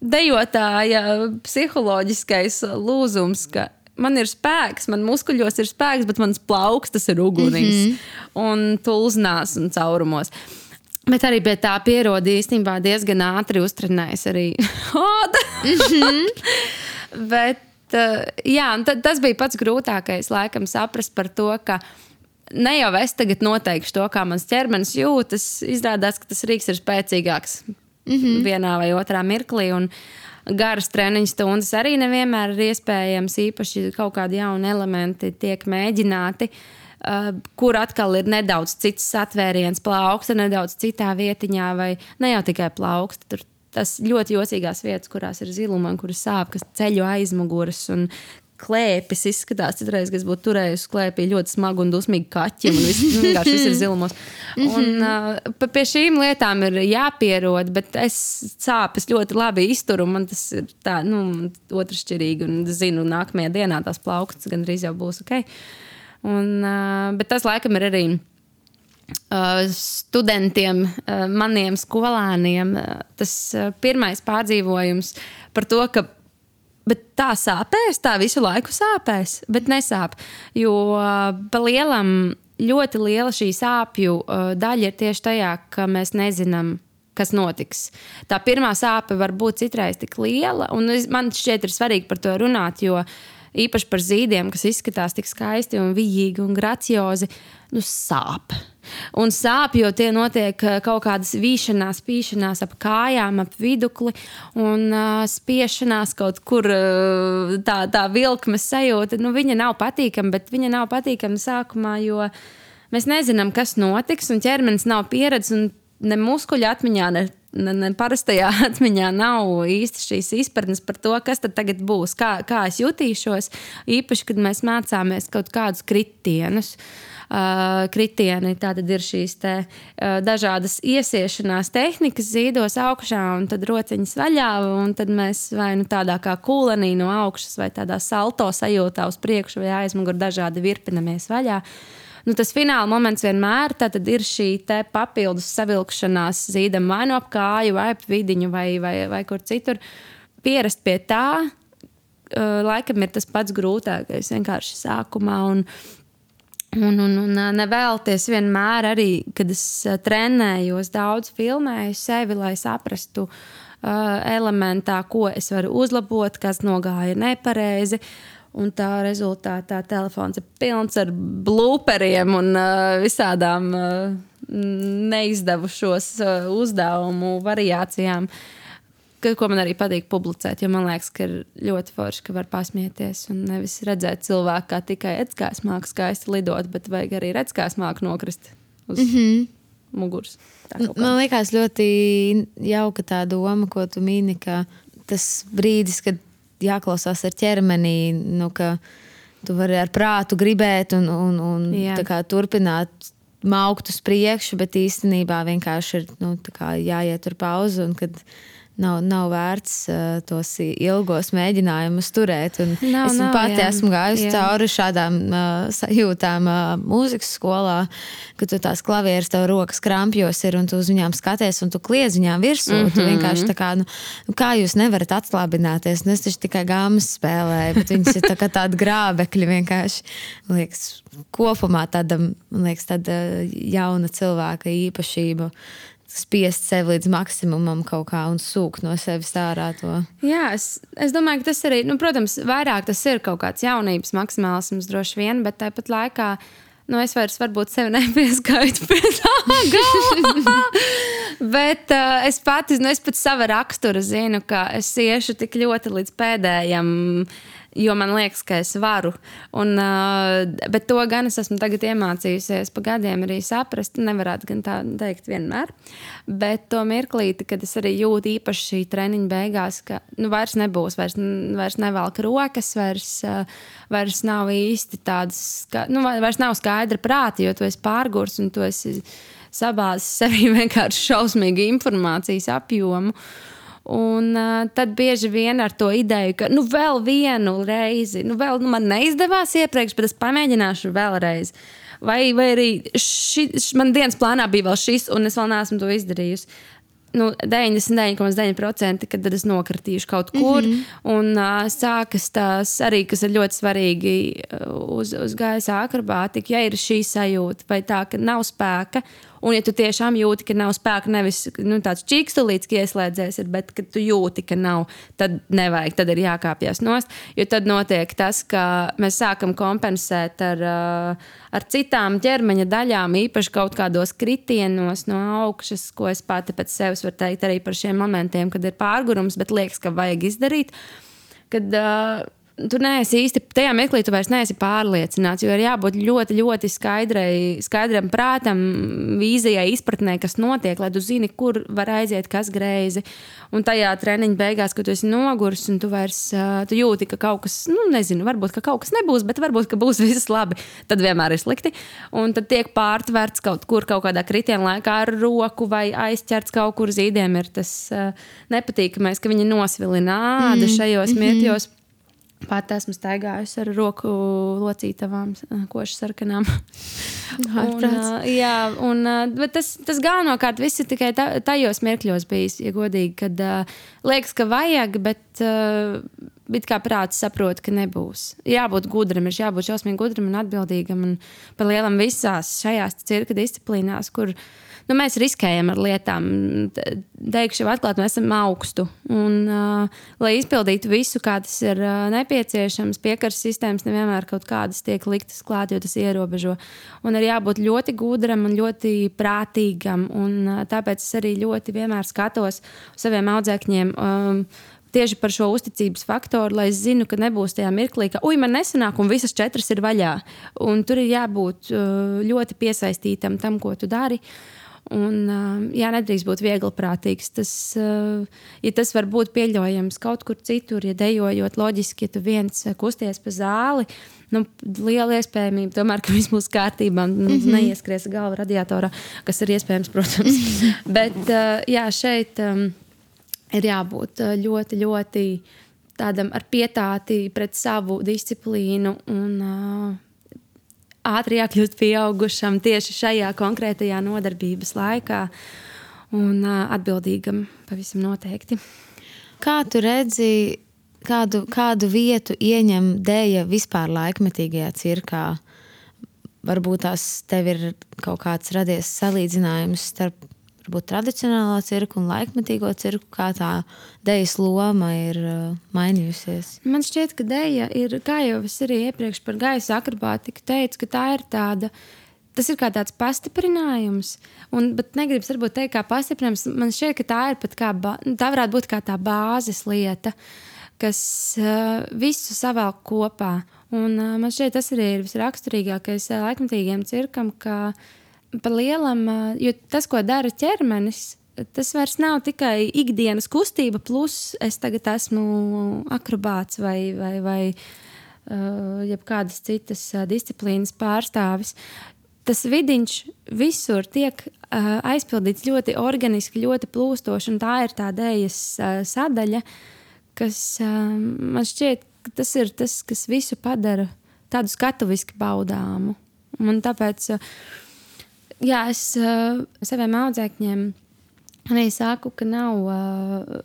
dejotāja psiholoģiskais lūzums, ka man ir spēks, man muskuļos ir spēks, bet mans plaukstas ir ugunīgs mm -hmm. un tulznās un caurumos. Bet arī pie tā pierodīja īstenībā diezgan ātri uztrenējas arī. Mm -hmm. bet jā, tas bija pats grūtākais, laikam, saprast par to, ka ne jau es tagad noteikšu to, kā mans ķermenis jūtas. Izrādās, ka tas rīks ir spēcīgāks mm -hmm. vienā vai otrā mirklī. Un, garas treniņu stundas arī nevienmēr ir iespējams. Īpaši kaut kādi jauni elementi tiek mēģināti. Uh, kur atkal ir nedaudz cits atvēriens, plauksta nedaudz citā vietiņā, vai ne jau tikai plauksta. Tur tas ļoti jocīgās vietas, kurās ir ziluma, kuras sāp, kas ceļo aizmugures un klēpis izskatās. Citreiz, kas būtu turējusi klēpī ļoti smagu un dusmīgu kaķi, un viss, nu, vienkārši viss ir zilumos. Un, uh, pie šīm lietām ir jāpierod, bet es sāpes ļoti labi izturu. Man tas ir tā, nu, otršķirīgi, un zinu, nākamajā dienā tās plaukstas gandrīz jau būs ok. Un, uh, bet tas laikam ir arī. Uh, studentiem, uh, maniem skolēniem, uh, tas uh, pirmais pārdzīvojums par to, ka tā sāpēs, tā visu laiku sāpēs, bet nesāp. Jo pa lielam, ļoti liela šī sāpju daļa ir tieši tajā, ka mēs nezinām, kas notiks. Tā pirmā sāpe var būt citreiz tik liela, un man šķiet, ir svarīgi par to runāt, jo īpaši par zīdiem, kas izskatās tik skaisti un vijīgi un graciozi, nu sāp. Un sāp, jo tie notiek eh, kaut kādas vīšanās, pīšanās ap kājām, ap vidukli un uh, spiešanās kaut kur uh, tā, tā vilkmes sajūta. Nu, viņa nav patīkama, bet viņa nav patīkama sākumā, jo mēs nezinām, kas notiks, un ķermenis nav pieredzējis. Ne muskuļu atmiņā, ne parastajā atmiņā nav īsti šīs izpratnes par to, kas tad būs, kā, kā es jutīšos. Īpaši, kad mēs mācāmies kaut kādus kritienus. Uh, uh, kritieni. Tātad ir šīs te, uh, dažādas iesiešanās tehnikas zīdos augšā, un tad rociņas vaļā, tad mēs vai nu tādā kā kūlenī no augšas, vai tādā salto sajūtā uz priekšu vai aizmuguri dažādi virpinamies vaļā. Nu, tas fināla moments vienmēr ir šī papildus savilkšanās zīdam vai no ap kāju, vai ap vidiņu, vai, vai, vai kur citur. Pierast pie tā, uh, laikam ir tas pats grūtākais vienkārši sākumā. Un, Un, un, un nevēlties vienmēr arī, kad es trenējos, daudz filmēju sevi, lai saprastu uh, elementā, ko es varu uzlabot, kas nogāja nepareizi. Un tā rezultātā telefons ir pilns ar blūperiem un uh, visādām uh, neizdevušos uh, uzdevumu variācijām. Uh, ko man arī patīk publicēt, jo man liekas, ka ir ļoti forši, ka var pasmieties un nevis redzēt cilvēku kā tikai redzēs mākslas skaisti lidot, bet vajag arī redzēs mākslas nokrist uz mm -hmm. muguras. Man liekas ļoti jauka tā doma, ko tu mini, ka tas brīdis, kad jāklausās ar ķermeni, nu, tu vari ar prātu gribēt un, un, un kā, turpināt maukt uz priekšu, bet īstenībā vienkārši ir nu, jāiet tur pauze. Un, kad, nav, nav vērts uh, tos ilgos mēģinājumus turēt. Un nav, es nav, pati jā. esmu gājusi jā. cauri šādām uh, sajūtām uh, mūzikas skolā, ka tu tās klavieres, tev rokas krampjos ir un tu uz viņām skaties un tu kliedz viņām virsū. Mm -hmm. Tu mhm. vienkārši tā kā, nu, nu, kā jūs nevarat atslābināties? Nu, es taču tikai gāmas spēlēju, bet viņas ir tā kā tādi grābekļi vienkārši. Liekas, kopumā tāda, man liekas, tāda jauna cilvēka īpašība spiest sevi līdz maksimumam kaut kā un sūkt no sevis ārā to. Jā, es, es domāju, ka tas arī, nu, protams, vairāk tas ir kaut kāds jaunības maksimālisms droši vien, bet tāpat laikā. Nu, es vairs varbūt sevi nepieskaitu pie tā gala. Bet uh, es pati, nu, es pēc sava rakstura zinu, ka es iešu tik ļoti līdz pēdējam uh, jo man liekas, ka es varu. Un, bet to gan es esmu iemācījusies pa gadiem arī saprast. Nevarētu gan tā teikt vienmēr. Bet to mirklīti, kad es arī jūtu īpaši šī treniņa beigās, ka nu, vairs nebūs, vairs, vairs nevelk rokas, vairs, vairs nav īsti tādas, nu, vairs nav skaidra prāta, jo tu esi pārgurs un tu esi sabāzis sevī vienkārši šausmīgu informācijas apjomu. Uh, Un uh, tad bieži vien ar to ideju, ka nu, vēl vienu reizi, nu, vēl, nu, man neizdevās iepriekš, bet es pamēģināšu vēlreiz. Vai, vai arī ši, ši, man dienas plānā bija vēl šis, un es vēl neesmu to izdarījusi. Nu, 99,9% kad es nokritīšu kaut kur, mm -hmm. un uh, sākas tās arī, kas ir ļoti svarīgi uz, uz gaisa akrobātika. Ja ir šī sajūta, vai tā, ka nav spēka, Un, ja tu tiešām jūti, ka nav spēka, nevis nu, tāds čīkstulīts, ka ieslēdzies, ir, bet ka tu jūti, ka nav, tad nevajag, tad ir jākāpjas nost. Jo tad notiek tas, ka mēs sākam kompensēt ar, ar citām ķermeņa daļām, īpaši kaut kādos kritienos no augšas, ko es pati pēc sevis varu teikt arī par šiem momentiem, kad ir pārgurums, bet liekas, ka vajag izdarīt. Kad, uh, tu neesi īsti tajā mirklī, tu vairs neesi pārliecināts. Jo ir jābūt ļoti, ļoti skaidrai, skaidram prātam, vīzijai, izpratnē, kas notiek, lai tu zini, kur var aiziet, kas greizi. Un tajā treniņa beigās, kad tu esi noguris un tu vairs tu jūti, ka kaut kas, nu, nezinu, varbūt ka kaut kas nebūs, bet varbūt ka būs viss labi, tad vienmēr ir slikti. Un tad tiek pārtverts kaut kur, kaut kādā kritiena laikā ar roku vai aizķerts kaut kur zīdiem. Ir tas nepatīkamais, ka viņi nosvilina ādu mm. šajos mm -hmm. mirkļos. Pat esmu staigājusi ar roku locītavām, košu sarkanām. un, uh, jā, un, uh, bet tas, tas galvenokārt viss ir tikai ta, tajos mirkļos bijis, ja godīgi, kad uh, liekas, ka vajag, bet uh, bet kā prāts saprot, ka nebūs. Jābūt gudram, ir jābūt šausmīgi gudram un atbildīgam un par lielam visās šajās cirka disciplīnās, kur nu, mēs riskējam ar lietām. Teikšu, atklāti, mēs esam augstu. Un, uh, lai izpildītu visu, kā tas ir uh, nepieciešams, piekaras sistēmas nevienmēr kaut kādas tiek liktas klāt, jo tas ierobežo. Un ir jābūt ļoti gudram un ļoti prātīgam. Un, uh, tāpēc es arī ļoti vienmēr skatos uz saviem audzēkņiem. Um, tieši par šo uzticības faktoru, lai es zinu, ka nebūs tajā mirklī, ka, ui, man nesanāk, un visas četras ir vaļā. Un tur ir jābūt ļoti piesaistītam tam, ko tu dari. Un, jā, nedrīkst būt viegliprātīgs. Tas, ja tas var būt pieļaujams kaut kur citur, ja dejojot loģiski, ja tu viens kusties pa zāli, nu, liela iespējamība tomēr, ka viss būs kārtībā, nu, mm -hmm. neieskries galva radiatorā, kas ir iespējams, protams. Bet jā, šeit ir jābūt ļoti, ļoti tādam ar pietāti pret savu disciplīnu un uh, ātri jākļūst pieaugušam tieši šajā konkrētajā nodarbības laikā un uh, atbildīgam pavisam noteikti. Kā tu redzi, kādu, kādu vietu ieņem dēļa vispār laikmetīgajā cirkā? Varbūt tās tev ir kaut kāds radies salīdzinājums starp varbūt tradicionālā cirka un laikmetīgo cirku, kā tā dēļas loma ir uh, mainījusies? Man šķiet, ka dēļa ir, kā jau es arī iepriekš par gaisa akrobātiku teicu, ka tā ir tāda. Tas ir kā tāds pastiprinājums, un, bet negribas varbūt teikt, kā pastiprinājums. Man šķiet, ka tā ir pat kā, tā varētu būt kā tā bāzes lieta, kas uh, visu savēl kopā. Un, uh, man šķiet, tas arī ir visraksturīgākais uh, laikmatīgiem cirkam, ka uh, par lielam, jo tas, ko dara ķermenis, tas vairs nav tikai ikdienas kustība, plus es tagad esmu akrobāts vai, vai, vai uh, kādas citas disciplīnas pārstāvis. Tas vidiņš visur tiek aizpildīts ļoti organiski, ļoti plūstoši, un tā ir tā dēļas sadaļa, kas man šķiet, ka tas ir tas, kas visu padara tādu skatuviski baudāmu. Un tāpēc uh, jā, es uh, saviem audzēkņiem arī saku, ka nav. Uh,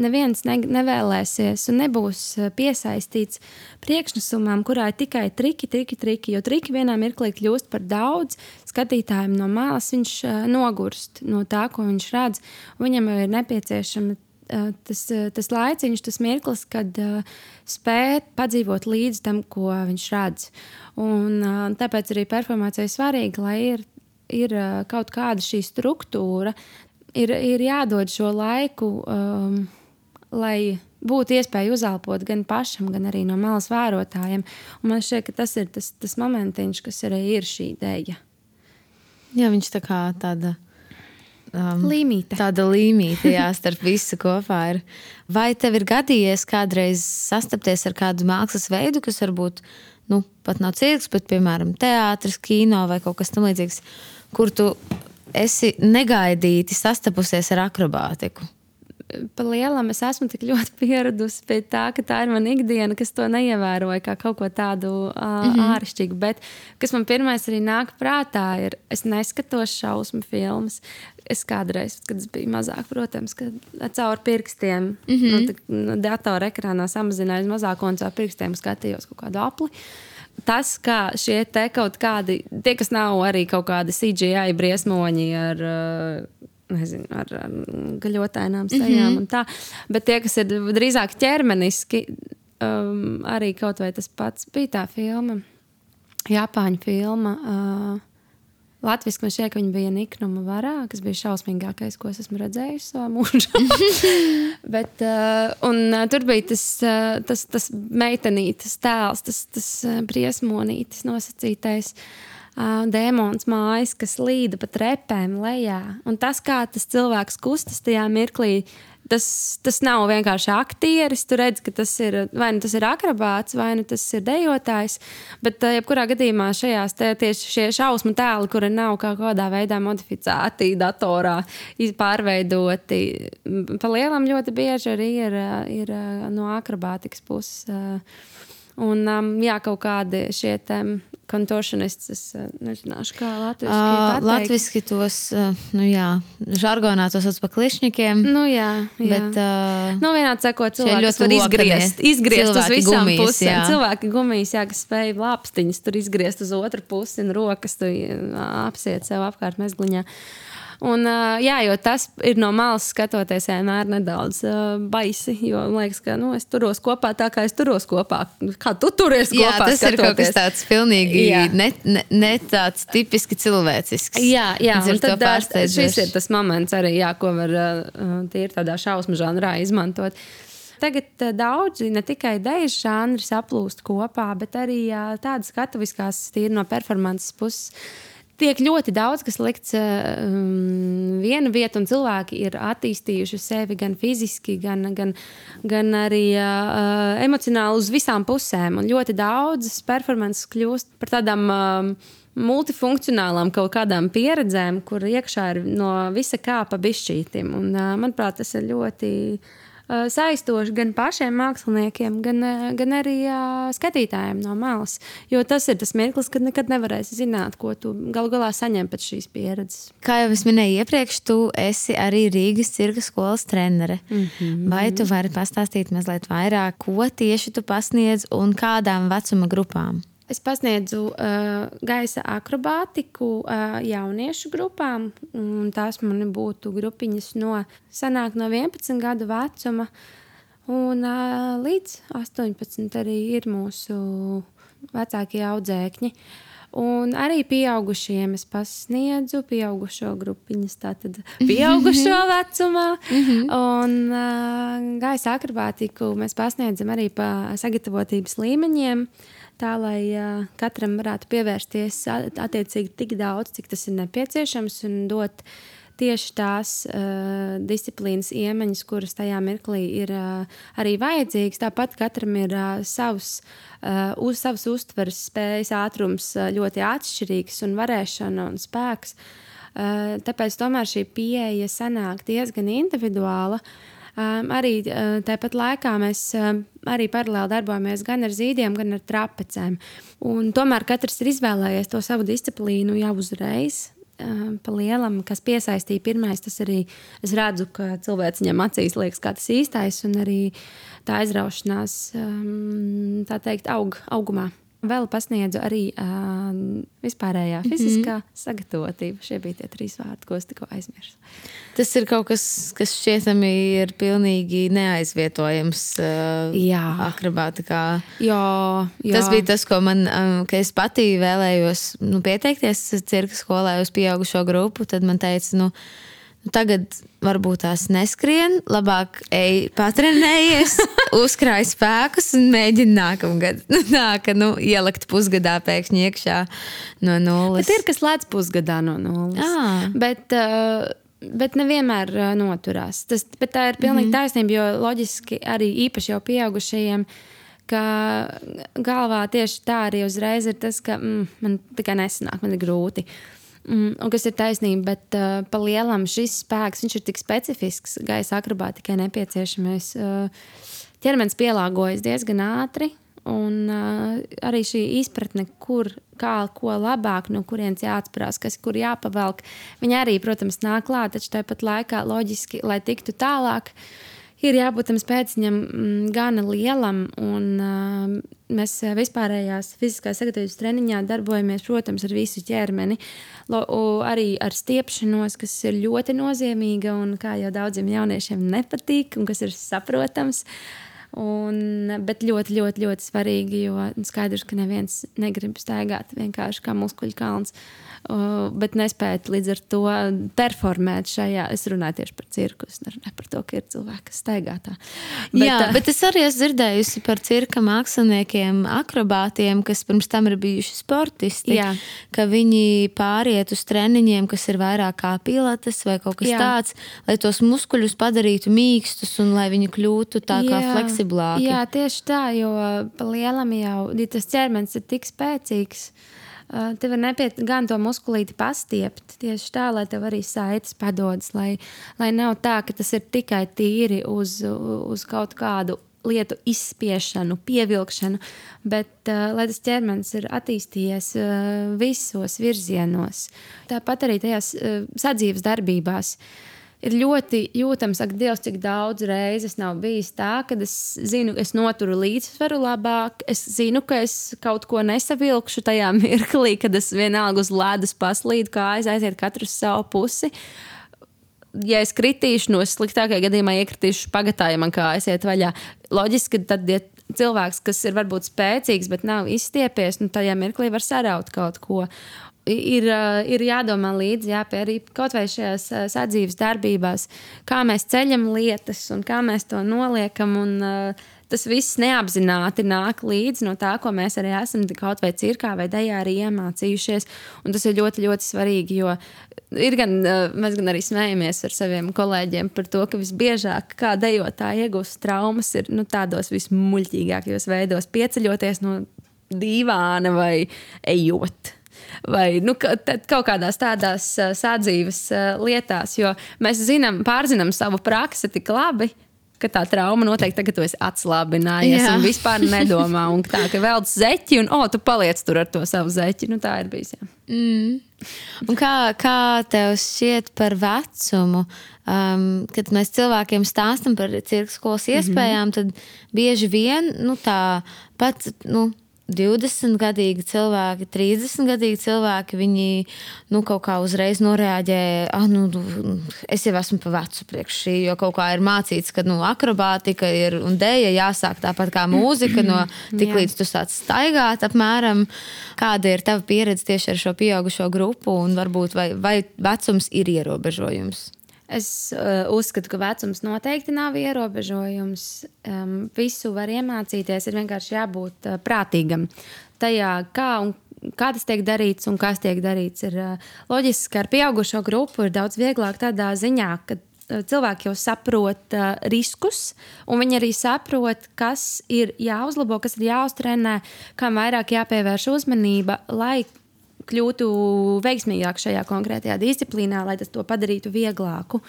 Neviens ne, nevēlēsies un nebūs piesaistīts priekšnesumam, kurā ir tikai triki, triki, triki. Jo triki vienā mirklī kļūst par daudz. Skatītājiem no malas viņš uh, nogurst no tā, ko viņš redz. Viņam ir nepieciešama tas, tas laiciņš, tas mirklis, kad uh, spēt padzīvot līdz tam, ko viņš redz. Un, uh, tāpēc arī performācija ir svarīga, lai ir ir kaut kāda šī struktūra, ir, ir jādod šo laiku, um, lai būtu iespēja uzelpot gan pašam, gan arī no malas vērotājiem. Un man šķiet, ka tas ir tas, tas momentiņš, kas arī ir šī ideja. Jā, viņš tā kā tāda. Um, līmīte. Tāda līmīte, jā, starp visu kopā ir. Vai tev ir gadījies kādreiz sastapties ar kādu mākslas veidu, kas varbūt nu, pat nav cirks, bet, piemēram, teātris, kino vai kaut kas tamlīdzīgs, kur tu esi negaidīti sastapusies ar akrobātiku? Pa lielam es esmu tik ļoti pieradusi pie tā, ka tā ir mana ikdiena, kas to neievēroja kā kaut ko tādu uh, mm -hmm. āršķirīgu. Bet kas man pirmais arī nāk prātā, ir, es neskatos šausmu filmas. Es kādreiz, kad es biju mazāk, protams, caur pirkstiem, mm -hmm. nu, tā, nu, datora ekrānā samazināju mazāko un caur pirkstiem skatījos kaut kādu apli. Tas, kā šie te kaut kādi, tie, kas nav arī kaut kādi CGI briesmoņi ar. Uh, Nezinu, ar, ar gaļotainām sejām mm -hmm. un tā. Bet tie, kas ir drīzāk ķermeniski, um, arī kaut vai tas pats bija tā filma, Japāņu filma. Uh, Latvijas man šķiet, ka viņa bija Niknuma varā, kas bija šausmīgākais, ko es esmu redzējis savā mūžā. Bet, uh, un, uh, tur bija tas, uh, tas, tas meitenītes tēls, tas, tas briesmonītis nosacītais. Uh, dēmons mājas, kas līda pa trepēm lejā. Un tas, kā tas cilvēks kustas tajā mirklī, tas, tas nav vienkārši aktieris. Tu redz, ka tas ir vai nu tas ir akrobāts, vai nu tas ir dejotājs. Bet, uh, jebkurā gadījumā, šajās tieši šie šausmu tēli, kuri nav kaut kādā veidā modificēti datorā, pārveidoti, pa lielam ļoti bieži arī ir, ir no akrobātikas puses. Un, um, jā, kaut kādi šie kontorsionisti, es uh, nezināšu, kā latviešu. Uh, latviešu tos, uh, nu jā, žargonā tos sauc par klišņikiem. Nu jā, jā. Bet, uh, nu vienādi sakot, cilvēki var izgriezt, izgriezt uz visām gumijas, pusēm. Jā. Cilvēki gumijas, jā, kas spēj lāpstiņas tur izgriezt uz otru pusi un rokas tu apsiet sev apkārt mezgliņā. Uh, Un, jā, jo tas ir no malas skatoties, vienmēr nedaudz baisi. Jo man liekas, ka nu, es turos kopā tā, kā es turos kopā. Kā tu turies kopā? Jā, tas skatoties. ir kaut kas tāds pilnīgi ne, ne, ne tāds tipiski cilvēcisks. Jā, jā un tad šis ir tas moments arī, jā, ko var tīri tādā šausmu žanrā izmantot. Tagad daudzi ne tikai dēļu žanri saplūst kopā, bet arī tādas skatuviskās, tīri no performances puses tiek ļoti daudz kas likts um, viena vieta, un cilvēki ir attīstījuši sevi gan fiziski, gan, gan, gan arī uh, emocionāli uz visām pusēm. Un ļoti daudzas performances kļūst par tādām. Um, multifunkcionālām kaut kādām pieredzēm, kur iekšā ir no visa kā pa bišķītim. Un, uh, manuprāt, tas ir ļoti uh, saistoši gan pašiem māksliniekiem, gan, gan arī skatītājiem no malas. Jo tas ir tas mirklis, kad nekad nevarēsi zināt, ko tu galu galā saņem pēc šīs pieredzes. Kā jau es minēju iepriekš, tu esi arī Rīgas cirka skolas trenere. Mm -hmm. Vai tu vari pastāstīt mazliet vairāk, ko tieši tu pasniedz un kādām vecuma grupām? Es pasniedzu uh, gaisa akrobātiku uh, jauniešu grupām. Tās man būtu grupiņas no, sanāk, no 11 gadu vecuma. Un, uh, līdz 18 arī ir mūsu vecākie audzēkņi. Un arī pieaugušiem es pasniedzu, pieaugušo grupiņas, tātad pieaugušo vecumā. Mhm. un uh, gaisa akrobātiku mēs pasniedzam arī pa sagatavotības līmeņiem. Uh, tā lai uh, katram varētu pievērsties attiecīgi tik daudz, cik tas ir nepieciešams, un dot tieši tās uh, disciplīnas iemaņas, kuras tajā mirklī ir uh, arī vajadzīgas. Tāpat katram ir uh, savs, uh, uz, savs uztveres spējas, ātrums uh, ļoti atšķirīgs, un varēšana un spēks. Uh, tāpēc tomēr šī pieeja sanāk diezgan individuāla. Uh, arī uh, tāpat laikā mēs um, arī paralēli darbojamies gan ar zīdiem, gan ar trapecēm. Un tomēr katrs ir izvēlējies to savu disciplīnu jau uzreiz. Um, pa lielam, kas piesaistīja pirmais, tas arī es redzu, ka cilvēks viņam acīs liekas, kā tas īstais, un arī tā aizraušanās, tā teikt, aug, augumā. Vēl pasniedzu arī uh, vispārējā mhm. fiziskā mm -hmm. sagatavotība. Šie bija tie trīs vārdi, ko es tikko aizmirsu. Tas ir kaut kas, kas šķietami ir pilnīgi neaizvietojams. Uh, jā, akrobātikā. Jā, jā. Tas bija tas, ko man, um, ka es pati vēlējos nu, pieteikties cirka skolē uz pieaugušo grupu. Tad man teica, Nu, tagad varbūt tās neskrien, labāk ej, patrenējies, uzkrāj spēkus un mēģini nākamgad. Tā kā nu, ielikt pusgadā pēkšņi iekšā no nulles. Bet ir kas lēdz pusgadā no nulles. Ah. Bet, uh, Bet nevienmēr uh, noturās. Tas, tā ir pilnīgi mm -hmm. taisnība, jo loģiski arī īpaši jau pieaugušajiem, ka galvā tieši tā arī uzreiz ir tas, ka mm, man tikai nesanāk, man ir grūti. Uh, Mm, un kas ir taisnība, bet uh, pa lielam šis spēks ir tik specifisks. Gaisa akrobātikai nepieciešamais uh, ķermenis pielāgojas diezgan ātri. Un uh, arī šī izpratne, kur, kā, ko labāk, no kurienes jāatcerās, kas kur jāpavelk, viņa arī, protams, nāk klāt. Taču tāpat laikā loģiski, lai tiktu tālāk, ir jābūt tam spēciņam mm, gana lielam. Un, uh, mēs vispārējās fiziskās sagatavības treniņā darbojamies, protams, ar visu ķermeni. Lo, arī ar stiepšanos, kas ir ļoti nozīmīga un kā jau daudziem jauniešiem nepatīk un kas ir saprotams. Un, bet ļoti, ļoti, ļoti svarīgi, jo skaidrs, ka neviens negrib staigāt vienkārši kā muskuļu kalns. Bet nespēt līdz ar to performēt šajā. Es runāju tieši par cirkus, ne par to, ka ir cilvēki, kas staigā tā. Bet, Jā, bet es arī esmu dzirdējusi par cirka māksliniekiem, akrobātiem, kas pirms tam ir bijuši sportisti. Jā. Ka viņi pāriet uz treniņiem, kas ir vairāk kā pilates vai kaut kas Jā. tāds, lai tos muskuļus padarītu mīkstus un lai viņi kļūtu tā kā Jā. Fleksiblāki. Jā, tieši tā, jo lielam jau ja tas ķermenis ir tik spēcīgs. Tev ir nepieciešams gan to muskulīti pastiept, tieši tā, lai tev arī saites padodas, lai, lai nav tā, ka tas ir tikai tīri uz, uz kaut kādu lietu izspiešanu, pievilkšanu, bet uh, lai tas ķermenis ir attīstījies uh, visos virzienos. Tāpat arī tajās uh, sadzīves darbībās. Uh, ir ļoti jūtams, ka Dievs cik daudz reizes nav bijis tā, ka es zinu, es noturu līdzsvaru labāk, es zinu, ka es kaut ko nesavilkšu tajā mirklī, kad es vienalga uz ledus paslīdu, kā aiziet katrs savu pusi. Ja es kritīšu, no sliktākajā gadījumā iekritīšu pagatā, ja man kā aiziet vaļā. Loģiski, ka tad, ja cilvēks, kas ir varbūt spēcīgs, bet nav izstiepies, nu tajā mirklī var saraut kaut ko ir, ir jādomā līdzi jā, arī kaut vai šajās sadzīves darbībās, kā mēs ceļam lietas un kā mēs to noliekam. Un, tas viss neapzināti nāk līdzi no tā, ko mēs arī esam kaut vai cirkā vai dejā arī iemācījušies. Un tas ir ļoti, ļoti svarīgi, jo ir gan, mēs gan arī smējamies ar saviem kolēģiem par to, ka visbiežāk kā dejotāji iegūst traumas ir nu, tādos vismuļķīgākajos veidos, pieceļoties no dīvāna vai ejot vai nu, kaut kādās tādās sadzīves uh, lietās. Jo mēs zinām, pārzinām savu praksi tik labi. Ka tā trauma noteikti tagad ir atslābinājusies, un vispār nedomā. Un tā, ka vēl zeķi, un oh, tu paliec tur ar to savu zeķi. Nu, tā ir bijis. Jā. Mm. Un kā, kā tev šķiet par vecumu? Um, kad mēs cilvēkiem stāstām par cirka skolas mhm. iespējām, mm -hmm. tad bieži vien nu, tā pat. Nu, 20 gadīgi cilvēki, 30 gadīgi cilvēki, viņi nu, kaut kā uzreiz noreaģēja, ah, nu, nu, es jau esmu pa vecu priekš šī, jo kaut kā ir mācīts, ka nu, akrobātika ir un dēļa jāsāk tāpat kā mūzika, no tik līdz tu sāc staigāt apmēram. Kāda ir tava pieredze tieši ar šo pieaugušo grupu un varbūt vai, vai vecums ir ierobežojums? Es uh, uzskatu, ka vecums noteikti nav ierobežojums. Um, visu var iemācīties, ir vienkārši jābūt uh, prātīgam tajā, kā un kā tas tiek darīts un kas tiek darīts. Ir uh, loģiski, ka ar pieaugušo grupu ir daudz vieglāk tādā ziņā, ka cilvēki jau saprot uh, riskus, un viņi arī saprot, kas ir jāuzlabo, kas ir jāuztrenē, kam vairāk jāpievērš uzmanība, lai kļūtu veiksmīgāk šajā konkrētajā disciplīnā, lai tas to padarītu vieglāku.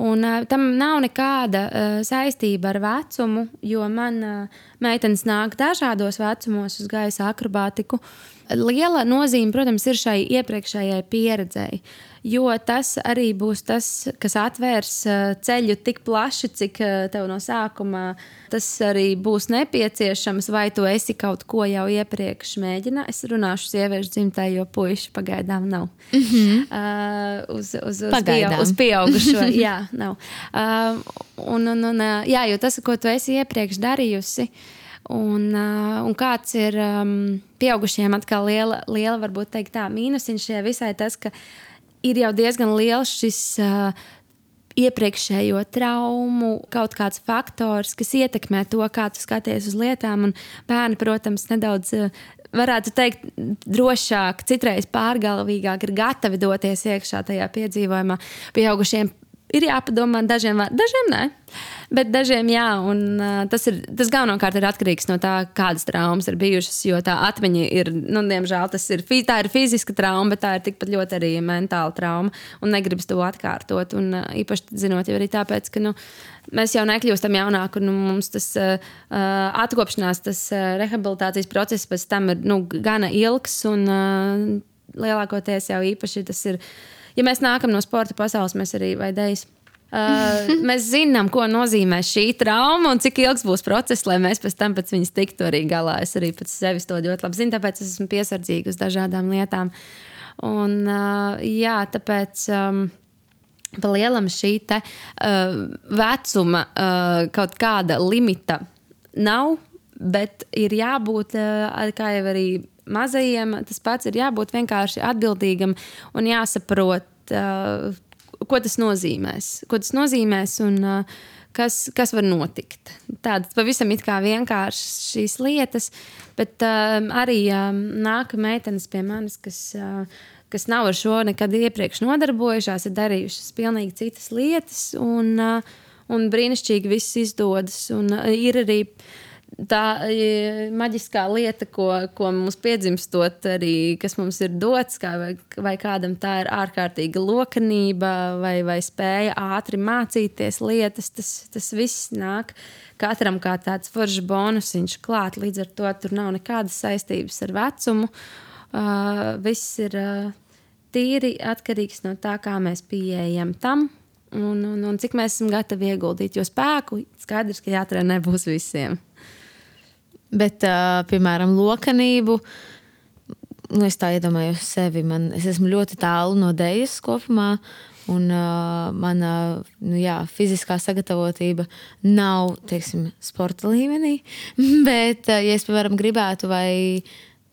Un, uh, tam nav nekāda uh, saistība ar vecumu, jo man uh, meitenes nāk dažādos vecumos uz gaisa akrobātiku. Liela nozīme, protams, ir šai iepriekšējai pieredzei. Jo tas arī būs tas, kas atvērs eh, ceļu tik plaši, cik eh, tev no sākuma tas arī būs nepieciešams, vai tu esi kaut ko jau iepriekš mēģinājis. Es runāšu sieviešu dzimtē, jo puiši pagaidām nav. Mm -hmm. uh, uz, uz, uz, pagaidām. Pieau, uz pieaugušo, jā, nav. Uh, un, un, un, jā, jo tas, ko tu esi iepriekš darījusi, uh, un kāds ir um, pieaugušiem atkal liela, liela varbūt teikt, tā mīnusiņš šajā visai tas, ka ir jau diezgan liels šis uh, iepriekšējo traumu, kaut kāds faktors, kas ietekmē to, kā tu skaties uz lietām. Un bērni, protams, nedaudz. Varētu teikt, drošāk, citreiz pārgalvīgāk ir gatavi doties iekšā tajā piedzīvojumā. Pieaugušiem ir jāpadomā, dažiem, dažiem nē. Bet dažiem jā, un uh, tas, ir, tas galvenokārt ir atkarīgs no tā, kādas traumas ir bijušas. Jo tā atmiņa ir, nu, diemžēl, ir, tā ir fiziska trauma, bet tā ir tikpat ļoti arī mentāla trauma. Un negribas to atkārtot. Un uh, īpaši zinot, jau arī tāpēc, ka nu, mēs jau nekļūstam jaunāki, un nu, mums tas uh, atkopšanās, tas uh, rehabilitācijas process pēc tam ir nu, gana ilgs. Un, uh, lielākoties jau īpaši tas ir. Ja mēs nākam no sporta pasaules, mēs arī vai dēļ Uh, mēs zinām, ko nozīmē šī trauma un cik ilgs būs process, lai mēs pēc tam pēc viņas tiktu arī galā. Es arī pēc sevis to ļoti labi zinu, tāpēc es esmu piesardzīga uz dažādām lietām. Un, uh, jā, tāpēc. Um, Pa lielam šī te, uh, vecuma uh, kaut kāda limita nav, bet ir jābūt, uh, kā jau arī mazajiem, tas pats ir jābūt vienkārši atbildīgam un jāsaprot, uh, ko tas nozīmēs. Ko tas nozīmēs un uh, kas, kas var notikt. Tādas pavisam vienkāršas lietas, bet uh, arī uh, nāk meitenes pie manis, kas. Uh, kas nav ar šo nekad iepriekš nodarbojušās, ir darījušas pilnīgi citas lietas, un, un brīnišķīgi viss izdodas. Un, ir arī uh, tā maģiskā lieta, ko, ko mums piedzimstot, arī kas mums ir dots, kā, vai, vai kādam tā ir ārkārtīga lokanība, vai, vai spēja ātri mācīties lietas, tas, tas viss nāk katram kā tāds foršs bonusiņš klāt. Līdz ar to tur nav nekādas saistības ar vecumu. Uh, viss ir uh, tīri atkarīgs no tā, kā mēs pieejam tam. Un, un, un cik mēs esam gatavi ieguldīt, jo spēku skaidrs, ka jātrenē būs visiem. Bet, uh, piemēram, lokanību. Nu, es tā iedomājos sevi. Man, es esmu ļoti tālu no dēļas kopumā. Un uh, mana nu, jā, fiziskā sagatavotība nav teiksim, sporta līmenī. Bet, uh, ja es, piemēram, gribētu, vai,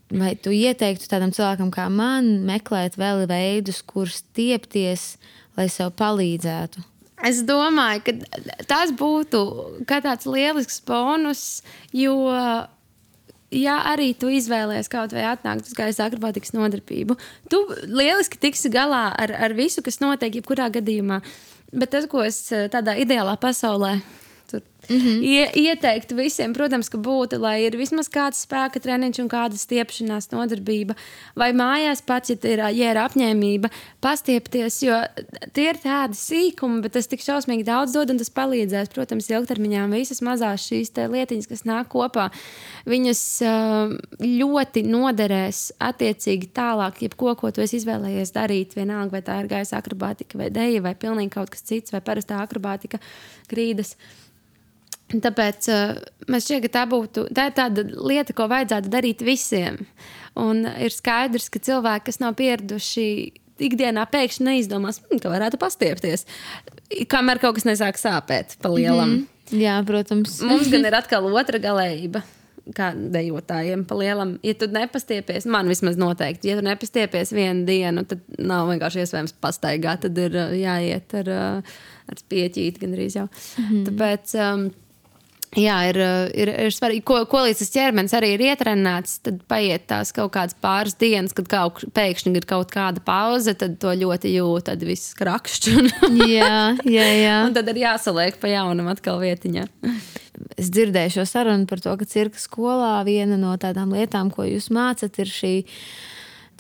vai tu ieteiktu tādam cilvēkam kā man, meklēt vēl veidus, kurus stiepties, lai sev palīdzētu? Es domāju, ka tas būtu tāds lielisks bonus, jo, ja arī tu izvēlējies kaut vai atnākt uz gaisa akrobātikas nodarbību, tu lieliski tiksi galā ar, ar visu, kas notiek jebkurā gadījumā. Bet tas, ko es tādā ideālā pasaulē mm -hmm. Ie, ieteiktu visiem, protams, ka būtu, lai ir vismaz kāds spēka treniņš un kāda stiepšanās nodarbība. Vai mājās pats, ja ir, ja ir apņēmība, pastiepties, jo tie ir tādi sīkumi, bet tas tik šausmīgi daudz dod un tas palīdzēs. Protams, ilgtermiņā visas mazās šīs lietiņas, kas nāk kopā, viņas ļoti noderēs attiecīgi tālāk, jebko, ko tu izvēlējies darīt. Vienalga, vai tā ir gaisa akrobātika, vai dēļa, vai pilnīgi kaut kas cits, vai parastā akrobātika grīdas. Tāpēc uh, man šķiet, ka tā būtu tā tāda lieta, ko vajadzētu darīt visiem. Un ir skaidrs, ka cilvēki, kas nav pieraduši ikdienā, pēkšņi neizdomās, hm, ka varētu pastiepties. Kamēr kaut kas nesāk sāpēt pa lielam. Mm -hmm. Jā, protams. Mums gan ir atkal otra galējība. Kā dejotājiem, pa lielam, ja tu nepastiepies, man vismaz noteikti, ja tu nepastiepies vienu dienu, tad nav vienkārši iespējams pastaigāt. Tad ir uh, jāiet ar, uh, ar spieķīti gandrīz jau. Mm -hmm. Tāpēc. Um, Jā, ir, ir, ir svarīgi, ko, ko līdz tas ķermenis arī ir ietrenēts. Tad paiet tās kaut kādas pāris dienas, kad kaut, pēkšņi ir kaut kāda pauze, tad to ļoti jūt, tad viss krakšķi. jā, jā, jā. Un tad ir jāsaliek pa jaunam atkal vietiņā. Es dzirdēju šo sarunu par to, ka cirka skolā viena no tādām lietām, ko jūs mācat, ir šī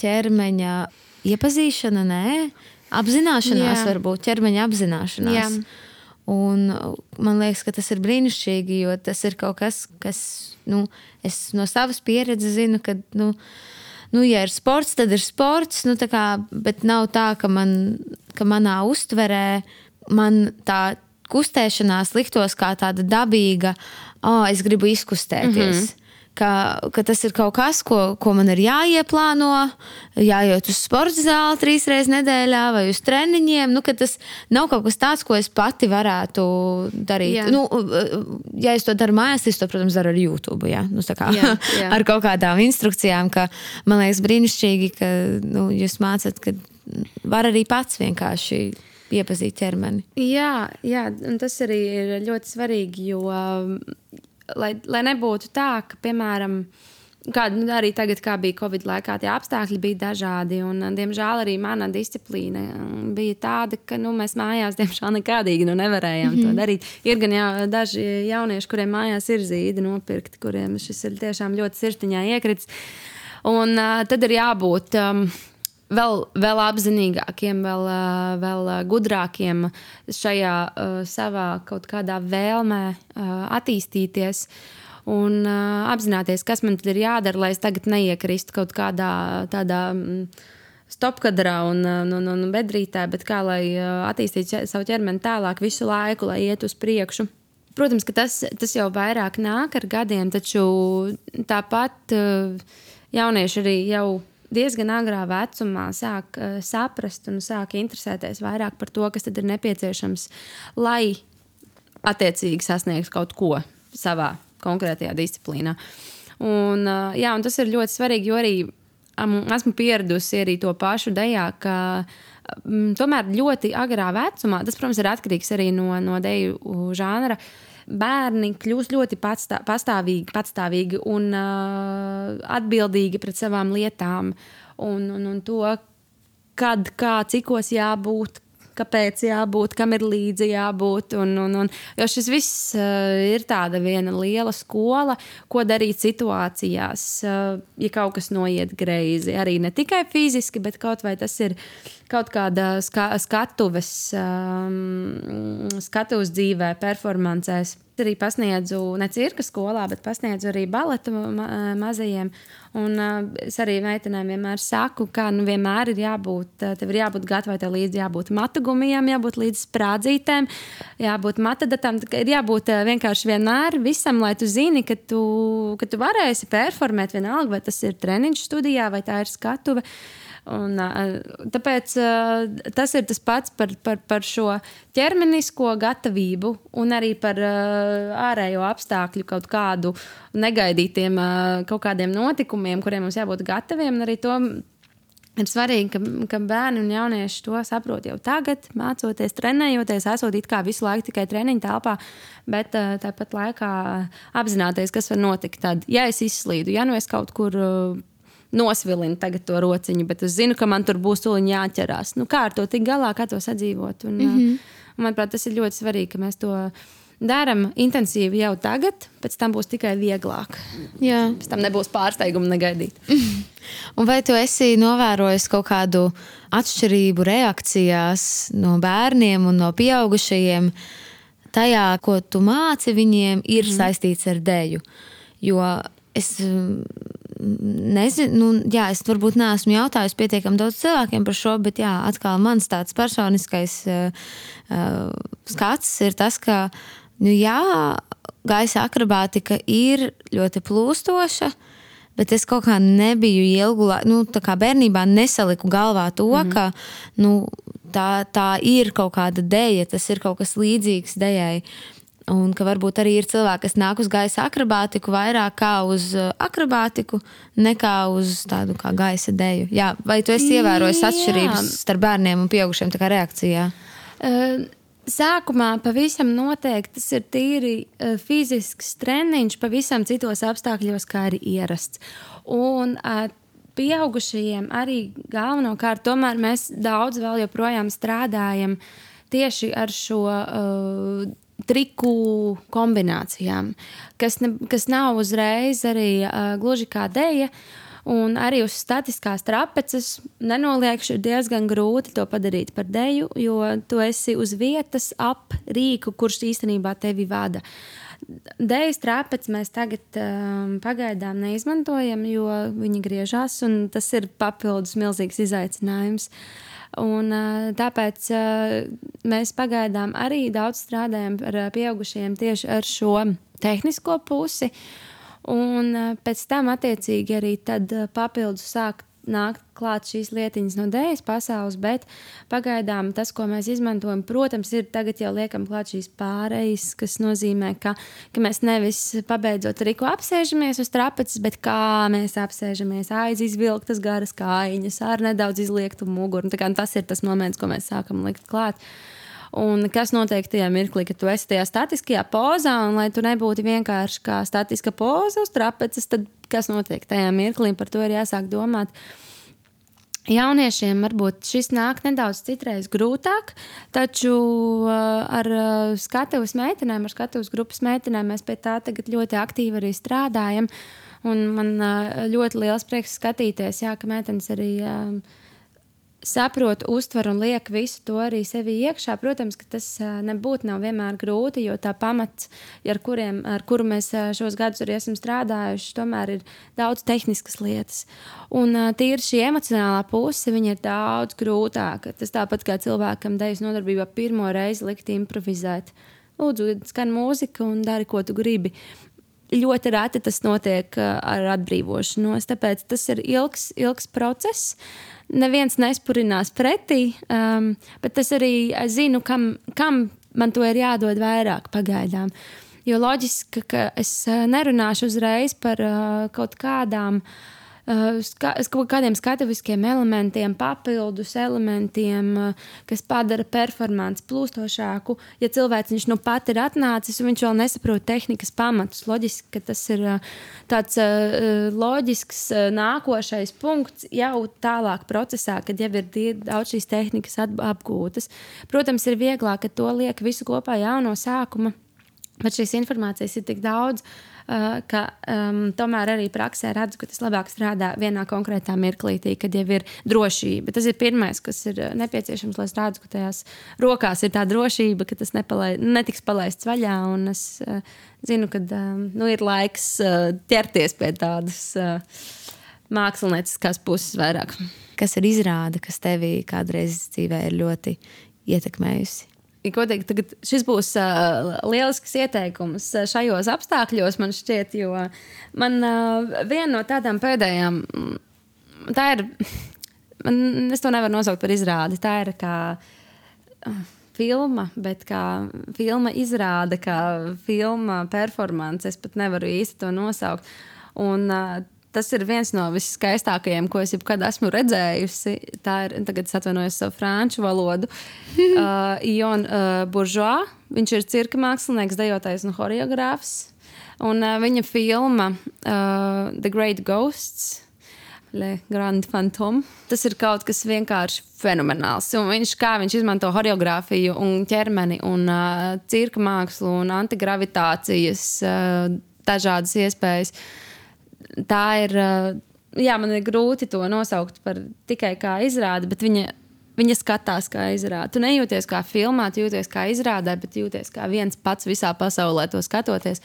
ķermeņa iepazīšana, nē, apzināšanās, jā. varbūt ķermeņa apzināšanās. Jā. Un man liekas, ka tas ir brīnišķīgi, jo tas ir kaut kas, kas nu, es no savas pieredzes zinu, ka, nu, nu, ja ir sports, tad ir sports. Nu, kā, bet nav tā, ka, man, ka manā uztverē man tā kustēšanās liktos kā tāda dabīga, oh, es gribu izkustēties. Mm -hmm ka, ka tas ir kaut kas, ko, ko man ir jāieplāno, jāiet uz sporta zāli trīs reizes nedēļā vai uz treniņiem. Nu, tas nav kaut kas tāds, ko es pati varētu darīt. Jā. Nu, ja es to daru mājās, es to, protams, daru ar YouTube. Jā? Nu, kā, jā, jā. ar kaut kādām instrukcijām, ka man liekas brīnišķīgi, ka nu, jūs mācat, ka var arī pats vienkārši iepazīt ķermeni. Jā, jā, un tas arī ir ļoti svarīgi, jo lai, lai nebūtu tā, ka, piemēram, Kāda nu, arī tagad, kā bija Covid laikā, tie apstākļi bija dažādi. Un, diemžēl arī mana disciplīna bija tāda, ka nu, mēs mājās, diemžēl, nekādīgi nu, nevarējām mm -hmm. to mhm. darīt. Ir gan jau, daži jaunieši, kuriem mājās ir zīdi nopirkti, kuriem šis ir tiešām ļoti sirsniņā iekrits. Un uh, tad ir jābūt. Um, vēl, vēl apzinīgākiem, vēl, vēl gudrākiem šajā uh, savā kaut kādā vēlmē uh, attīstīties. Un uh, apzināties, kas man ir jādara, lai es tagad neiekristu kaut kādā tādā mm, stopkadrā un, un, un, bedrītē, bet kā lai attīstītu savu ķermeni tālāk visu laiku, lai iet uz priekšu. Protams, ka tas, tas jau vairāk nāk ar gadiem, taču tāpat jaunieši arī jau diezgan agrā vecumā sāk uh, saprast un sāk interesēties vairāk par to, kas ir nepieciešams, lai attiecīgi sasniegtu kaut ko savā konkrētajā disciplīnā. Un, uh, jā, un tas ir ļoti svarīgi, jo arī um, esmu pieradusi arī to pašu dejā, ka um, tomēr ļoti agrā vecumā, tas, protams, ir atkarīgs arī no, no deju žanra. Bērni kļūst ļoti patstā, pastāvīgi, patstāvīgi un uh, atbildīgi pret savām lietām un, un, un to, kad, kā, cikos jābūt, kāpēc jābūt, kam ir līdzi jābūt. Un, un, un, jo šis viss uh, ir tāda viena liela skola, ko darīt situācijās, uh, ja kaut kas noiet greizi. Arī ne tikai fiziski, bet kaut vai tas ir kaut kāda ska skatuves, um, skatuves dzīvē, performancēs arī pasniedzu ne cirka skolā, bet pasniedzu arī baleta ma mazajiem. Un, uh, es arī meitenēm vienmēr saku, ka nu, vienmēr ir jābūt, tev ir jābūt gatavai, tev līdzi jābūt matagumiem, jābūt līdzi sprādzītēm, jābūt matadatam. Ir jābūt uh, vienkārši vienmēr visam, lai tu zini, ka tu, ka tu varēsi performēt vienalga, vai tas ir treniņš studijā, vai tā ir skatuve. Uh, Un, tāpēc tas ir tas pats par, par, par šo ķermenisko gatavību un arī par ārējo apstākļu kaut kādu negaidītiem kaut kādiem notikumiem, kuriem mums jābūt gataviem. Arī to ir svarīgi, ka, ka bērni un jaunieši to saprot jau tagad, mācoties, trenējoties, esot it kā visu laiku tikai treniņu telpā, bet tāpat laikā apzināties, kas var notikt tad, ja es izslīdu, ja nu es kaut kur nosvilinu tagad to rociņu, bet es zinu, ka man tur būs tuliņi jāķerās. Nu, kā ar to tik galā, kā to sadzīvot? Un, mm -hmm. manuprāt, tas ir ļoti svarīgi, ka mēs to darām intensīvi jau tagad, pēc tam būs tikai vieglāk. Jā. Pēc tam nebūs pārsteigumu negaidīt. Un vai tu esi novērojis kaut kādu atšķirību reakcijās no bērniem un no pieaugušajiem? Tajā, ko tu māci viņiem, ir mm. saistīts ar dēļu. Jo es nezinu, nu, jā, es varbūt neesmu jautājis pietiekami daudz cilvēkiem par šo, bet jā, atkal mans tāds personiskais uh, skats ir tas, ka, nu, jā, gaisa akrobātika ir ļoti plūstoša. Bet es kaut kā nebiju ilgu laiku, nu, tā kā bērnībā nesaliku galvā to, mm -hmm. ka nu, tā, tā ir kaut kāda dēļa, tas ir kaut kas līdzīgs dēļai. Uh, Un ka varbūt arī ir cilvēki, kas nāk uz gaisa akrobātiku vairāk kā uz uh, akrobātiku, nekā uz tādu kā gaisa deju. Jā, vai tu esi ievērojis atšķirības starp bērniem un pieaugušiem reakcijā? Uh, sākumā pavisam noteikti tas ir tīri uh, fizisks treniņš, pavisam citos apstākļos, kā arī ierasts. Un, uh, pieaugušajiem arī galvenokārt, tomēr mēs daudz vēl joprojām strādājam tieši ar šo uh, triku kombinācijām, kas, ne, kas nav uzreiz arī uh, gluži kā dēļa. Un arī uz statiskās trapeces nenoliekšu, ir diezgan grūti to padarīt par deju, jo tu esi uz vietas ap rīku, kurš īstenībā tevi vada. Dēļas trapeci mēs tagad um, pagaidām neizmantojam, jo viņi griežās, un tas ir papildus milzīgs izaicinājums. Uh, Un, tāpēc mēs pagaidām arī daudz strādājam ar pieaugušiem tieši ar šo tehnisko pusi. Un pēc tam, attiecīgi, arī papildus sākt nākt klāt šīs lietiņas no dēļas pasaules, bet pagaidām tas, ko mēs izmantojam, protams, ir tagad jau liekam klāt šīs pārejas, kas nozīmē, ka, ka mēs nevis pabeidzot riku apsēžamies uz trapeces, bet kā mēs apsēžamies aiz izvilktas garas kājiņas ar nedaudz izliektu muguru. Tas ir tas moments, ko mēs sākam likt klāt. Un kas notiek tajā mirklī, kad tu esi tajā statiskajā pozā, un lai tu nebūtu vienkārši kā statiska poza uz trapeces, tad kas notiek tajā mirklī, par to ir jāsāk domāt. Jauniešiem varbūt šis nāk nedaudz citreiz grūtāk, taču uh, ar uh, skatuves meitenēm, ar skatuves grupas meitenēm mēs pie tā tagad ļoti aktīvi arī strādājam. Un man uh, ļoti liels prieks skatīties, jā, ka meitenes arī saprot, uztver un liek visu to arī sevi iekšā. Protams, ka tas nebūtu nav vienmēr grūti, jo tā pamats, ar, kuriem, ar kuru mēs šos gadus arī esam strādājuši, tomēr ir daudz tehniskas lietas. Un tīri šī emocionālā puse, viņa ir daudz grūtāka. Tas tāpat kā cilvēkam dejas nodarbībā pirmo reizi likt improvizēt. Lūdzu, skan mūzika un dari, ko tu gribi ļoti reti tas notiek ar atbrīvošanos. Tāpēc tas ir ilgs, ilgs process neviens nespurinās pretī, um, bet es arī zinu, kam, kam man to ir jādod vairāk pagaidām. Jo loģiski, ka es uh, nerunāšu uzreiz par uh, kaut kādām uh, Uh, kaut kādiem skatuviskiem elementiem, papildus elementiem, uh, kas padara performanci plūstošāku. Ja cilvēks viņš nu pat ir atnācis un viņš vēl nesaprot tehnikas pamatus, loģiski, ka tas ir uh, tāds loģisks nākošais punkts jau tālāk procesā, kad jau ir daudz šīs tehnikas apgūtas. Protams, ir vieglāk, ka to liek visu kopā jau no sākuma, bet šīs informācijas ir tik daudz. Eh, ka um, tomēr arī praksē redzu, ka tas labāk strādā vienā konkrētā mirklītī, kad jau ir drošība. Tas ir pirmais, kas ir eh, nepieciešams, lai es redzu, ka tajās rokās ir tā drošība, ka tas nepalai, netiks palaists vaļā. Es uh, zinu, ka um, nu, ir laiks uh, ķerties pie tādas. Uh, Mākslinieckās puses vairāk. Kas ir izrāde, kas tevī kādreiz dzīvē ir ļoti ietekmējusi? Godīgi, tagad šis būs uh, lielisks ieteikums šajos apstākļos, man šķiet, jo man uh, viena no tādām pēdējām, tā ir, man, es to nevaru nosaukt par izrādi, tā ir kā uh, filma, bet kā filma izrāde, kā filma performance, es pat nevaru īsti to nosaukt. Un, uh, Tas ir viens no viskaistākajiem, ko es jebkad esmu redzējusi. Tā ir, tagad es atvainojos savu franču valodu. uh, Ion uh, Buržoā. Viņš ir cirka mākslinieks, dejotājs un choreogrāfs. Un uh, viņa filma uh, The Great Ghosts. Le Grand Phantom. Tas ir kaut kas vienkārši fenomenāls. Un viņš, kā viņš izmanto choreogrāfiju, un ķermeni, un uh, cirka mākslu, un antigravitācijas uh, dažādas iespējas. Uh, tā ir. Jā, man ir grūti to nosaukt par tikai kā izrādi, bet viņa, viņa skatās kā izrādi. Tu nejūties kā filmā, tu jūties kā izrādē, bet jūties kā viens pats visā pasaulē to skatoties.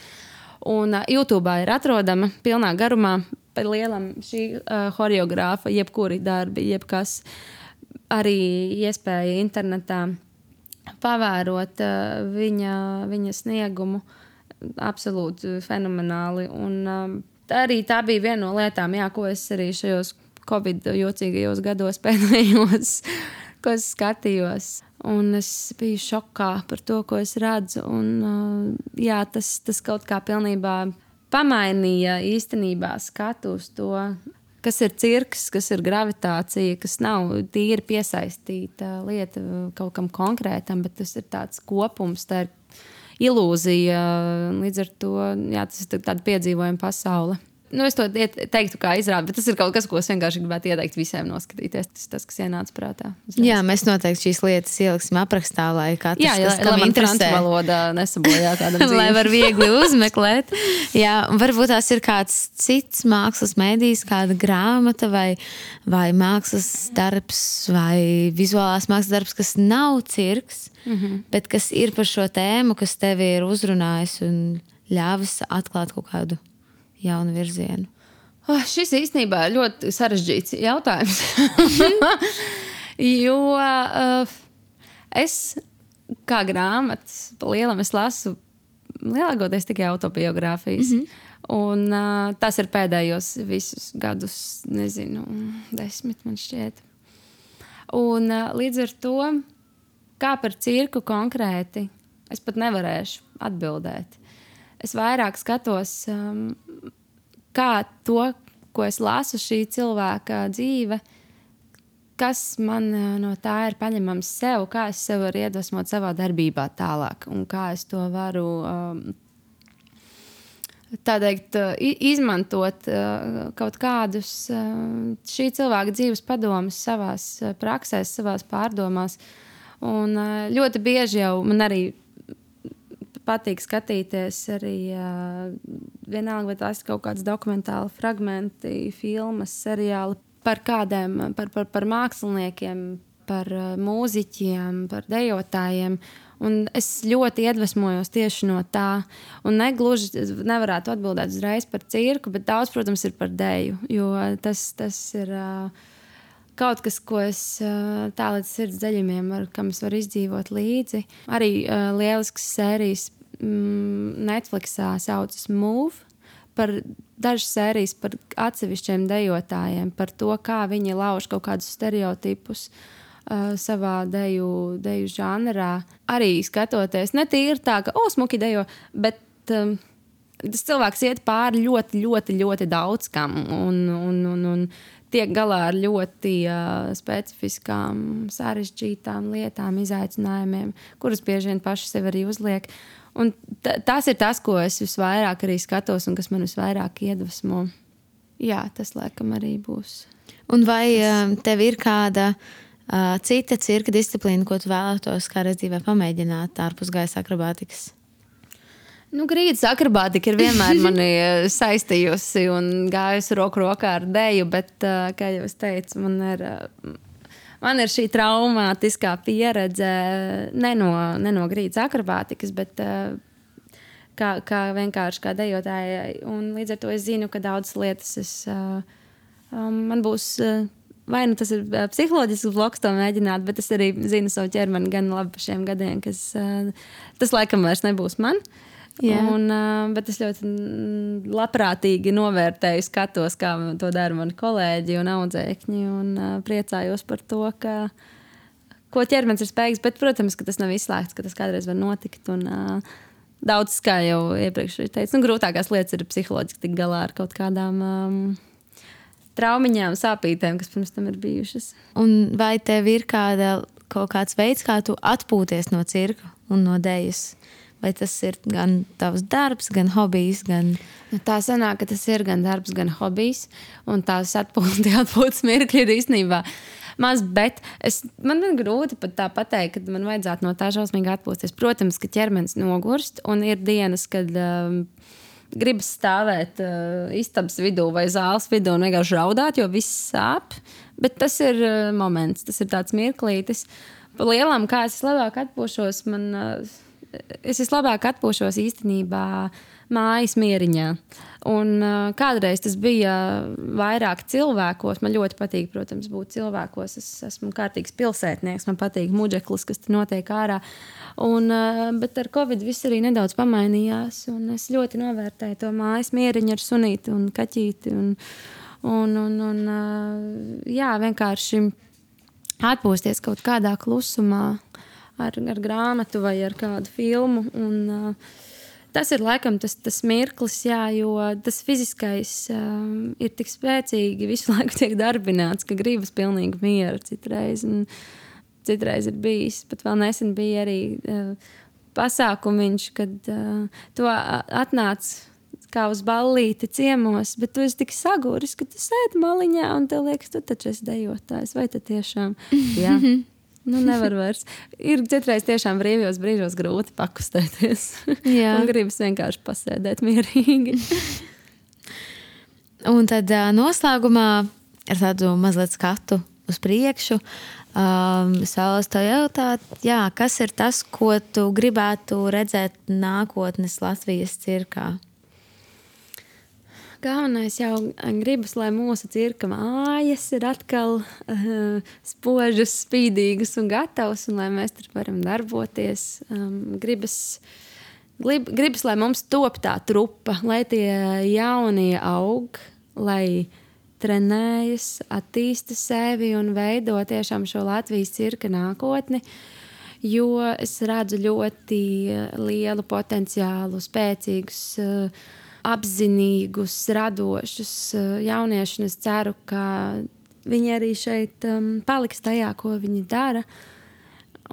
Un uh, YouTube ir atrodama pilnā garumā par lielam šī uh, choreogrāfa, jebkuri darbi, jebkas arī iespēja internetā pavērot uh, viņa, viņa sniegumu. Absolūti fenomenāli. Un, uh, arī tā bija viena no lietām, jā, ko es arī šajos Covid jocīgajos gados pēdējos, ko es skatījos. Un es biju šokā par to, ko es redzu. Un, jā, tas, tas kaut kā pilnībā pamainīja īstenībā skatu uz to, kas ir cirks, kas ir gravitācija, kas nav tīri piesaistīta lieta kaut kam konkrētam, bet tas ir tāds kopums. Tā ir ilūzija. Līdz ar to jā, tas ir tāds piedzīvojums pasaule. Nu, es to teiktu, kā izrādi, bet tas ir kaut kas, ko es vienkārši gribētu ieteikt visiem noskatīties. Tas tas, kas ienāca prātā. Uzreiz. Jā, mēs noteikti šīs lietas ieliksim aprakstā, lai katrs, jā, jā, kas tam interesē, valodā nesabojā kādam lai var viegli uzmeklēt. jā, varbūt tās ir kāds cits mākslas mēdījis, kāda grāmata vai, vai mākslas darbs vai vizuālās mākslas darbs, kas nav cirks, mm -hmm. bet kas ir par šo tēmu, kas tevi ir uzrunājis un ļāvis atklāt kaut kādu jaunu virzienu? Oh, šis īstenībā ir ļoti sarežģīts jautājums. jo uh, es kā grāmatas, lielam es lasu lielākoties tikai autobiogrāfijas. Mm -hmm. Un, uh, tas ir pēdējos visus gadus, nezinu, desmit man šķiet. Un, uh, līdz ar to, kā par cirku konkrēti, es pat nevarēšu atbildēt. Es vairāk skatos um, kā to, ko es lasu, šī cilvēka dzīve, kas man eh, no tā ir paņemams sev, kā es sev varu iedvesmot savā darbībā tālāk, un kā es to varu um, teikt, izmantot uh, kaut kādus uh, šī cilvēka dzīves padomus savā praksēs, savā pārdomās. Un uh, ļoti bieži jau man arī patīk skatīties arī uh, vienalga, vai tās ir kaut kādas dokumentāli fragmenti, filmas, seriāli par kādiem, par, par, par māksliniekiem, par mūziķiem, par dejotājiem. Un es ļoti iedvesmojos tieši no tā. Un negluži nevarētu atbildēt uzreiz par cirku, bet daudz, protams, ir par dēļu. Jo tas, tas ir uh, kaut kas, ko es uh, tā līdz sirds dziļumiem, kam es varu izdzīvot līdzi. Arī uh, lielisks sērijas Netflixā saucas Move par dažas sērijas par atsevišķiem dejotājiem, par to, kā viņi lauž kaut kādus stereotipus. Uh, savā deju, deju žanrā. Arī skatoties, ne tīri tā, ka, oh, smuki dejo, bet um, tas cilvēks iet pāri ļoti, ļoti, ļoti daudz kam. Un, un, un, un tiek galā ar ļoti uh, specifiskām, sarežģītām lietām, izaicinājumiem, kurus bieži vien paši sev arī uzliek. Un tas ir tas, ko es visvairāk arī skatos un kas man visvairāk iedvesmo. Jā, tas laikam arī būs. Un vai tas... tev ir kāda uh, cita cirka disciplīna, ko tu vēlētos kā dzīvē pamēģināt ārpus gaisa akrobātikas? Nu, grīdas akrobātika ir vienmēr mani saistījusi un gājusi roku rokā ar dēļu, bet, kā jau es teicu, man ir man ir šī traumātiskā pieredze ne no, ne no grīdas akrobātikas, bet uh, kā, kā vienkārši kā dejotājai. Un līdz ar to es zinu, ka daudzas lietas es, uh, um, man būs. Uh, Vai nu tas ir psiholoģisks bloks, to mēģināt, bet es arī zinu savu ķermeni gan labi par šiem gadiem, kas uh, tas laikam vairs nebūs man. Uh, Un, uh, bet es ļoti labprātīgi novērtēju, skatos, kā to dara mani kolēģi un audzēkņi. Un priecājos par to, ka, ko ķermenis ir spējīgs. Bet, protams, ka tas nav izslēgts, ka tas kādreiz var notikt. Un, daudz, kā jau iepriekš teicu, nu, grūtākās lietas ir psiholoģiski tikt galā ar kaut kādām. Um, Traumiņām, sāpītēm, kas pirms tam ir bijušas. Un vai tev ir kāda, kaut kāds veids, kā tu atpūties no cirka un no dēļas? Vai tas ir gan tavs darbs, gan hobijs? Gan... Nu, tā sanāk, ka tas ir gan darbs, gan hobijs. Un tās atpūtas, mirkļi ir īstenībā maz, bet es, man ir grūti pat tā pateikt, ka man vajadzētu no tā šausmīgi atpūsties. Protams, ka ķermenis nogurst un ir dienas, kad. Um, gribas stāvēt uh, istabas vidū vai zāles vidū un vienkārši raudāt, jo viss sāp. Bet tas ir uh, moments, tas ir tāds mirklītis. Pa lielām, kā es labāk atpūšos, man uh, es vislabāk atpūšos īstenībā mājas mieriņā. Un, uh, kādreiz tas bija vairāk cilvēkos. Man ļoti patīk, protams, būt cilvēkos. Es esmu kārtīgs pilsētnieks, man patīk muģeklis, kas tur notiek ārā. Un, uh, bet ar Covid viss arī nedaudz pamainījās. Es ļoti novērtēju to mājas mieriņu ar sunīti un kaķīti. Un, un, un, un, uh, jā, vienkārši atpūsties kaut kādā klusumā ar, ar grāmatu vai ar kādu filmu. Un, uh, Tas ir laikam tas, tas mirklis, jā, jo tas fiziskais um, ir tik spēcīgi, visu laiku tiek darbināts, ka gribas pilnīgi miera citreiz. Un, citreiz ir bijis, pat vēl nesen bija arī uh, pasākumiņš, kad uh, to atnāc kā uz ballīti ciemos, bet tu esi tik saguris, ka tu sēdi maliņā un tev liekas, tu taču esi dejotājs. Vai tu tiešām? Jā. Nu, nevar vairs. Ir citreiz tiešām brīvos brīžos grūti pakustēties. Jā, un gribas vienkārši pasēdēt mierīgi. un tad noslēgumā ar tādu mazliet skatu uz priekšu. Um, es vēlos te jautāt, jā, kas ir tas, ko tu gribētu redzēt nākotnes Latvijas cirkā? Galvenais jau gribas, lai mūsu cirka mājas ir atkal uh, spožas, spīdīgas un gatavas, un lai mēs tur varam darboties. Um, gribas, grib, gribas, lai mums top tā trupa, lai tie jaunie aug, lai trenējas, attīsta sevi un veido tiešām šo Latvijas cirka nākotni. Jo es redzu ļoti lielu potenciālu, spēcīgus uh, apzinīgus, radošus eh, jauniešus. Es ceru, ka viņi arī šeit um, paliks tajā, ko viņi dara.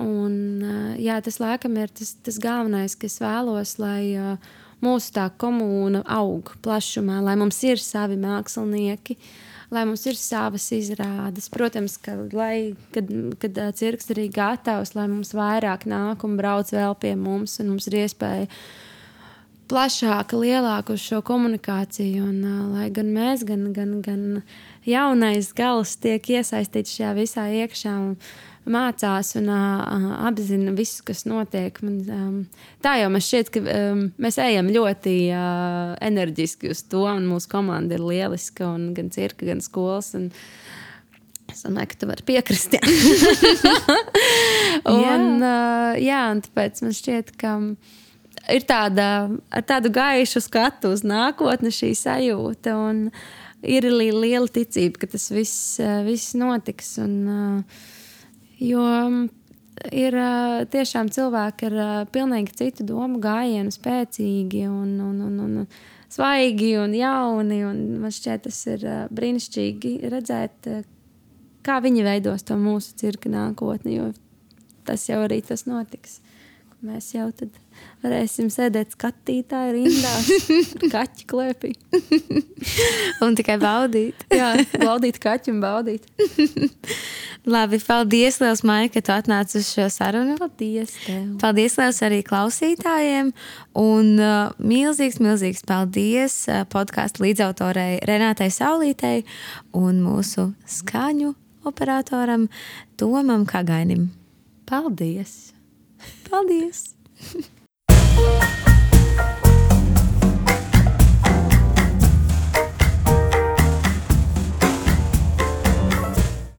Un, uh, jā, tas laikam ir tas, tas galvenais, kas vēlos, lai uh, mūsu tā komūna aug plašumā, lai mums ir savi mākslinieki, lai mums ir savas izrādes. Protams, ka lai, kad, kad uh, cirks arī gatavs, lai mums vairāk nāk un brauc vēl pie mums, un mums ir iespēja plašāka, lielāka uz šo komunikāciju. Un, uh, lai gan mēs, gan, gan, gan jaunais gals tiek iesaistīts šajā visā iekšā. Un, Mācās un uh, apzina visu, kas notiek. Man, um, tā jau man šķiet, ka um, mēs ejam ļoti uh, enerģiski uz to, un mūsu komanda ir lieliska, un gan cirka, gan skolas. Un, Es domāju, ka tu vari piekrist. Jā, un, uh, jā, un tāpēc man šķiet, ka ir tāda, tādu gaišu skatu uz nākotni šī sajūta. Un ir arī liela ticība, ka tas viss, viss notiks. Un, jo ir tiešām cilvēki ar pilnīgi citu domu gājienu, spēcīgi un, un, un, un svaigi un jauni. Un man šķiet, tas ir brīnišķīgi redzēt, kā viņi veidos to mūsu cirka nākotni, jo tas jau arī tas notiks. Mēs jau tad varēsim sēdēt skatītāju rindā, kaķu klēpī. un tikai baudīt. Jā, baudīt kaķu un baudīt. Labi, paldies, Lielas Maija, ka tu atnāci uz šo sarunu. Paldies! Tev. Paldies, Lielas arī klausītājiem. Un uh, milzīgs, milzīgs paldies uh, podkāstu līdzautorei Renātei Saulītei un mūsu skaņu operatoram Tomam Kagainim. Paldies! Paldies! Música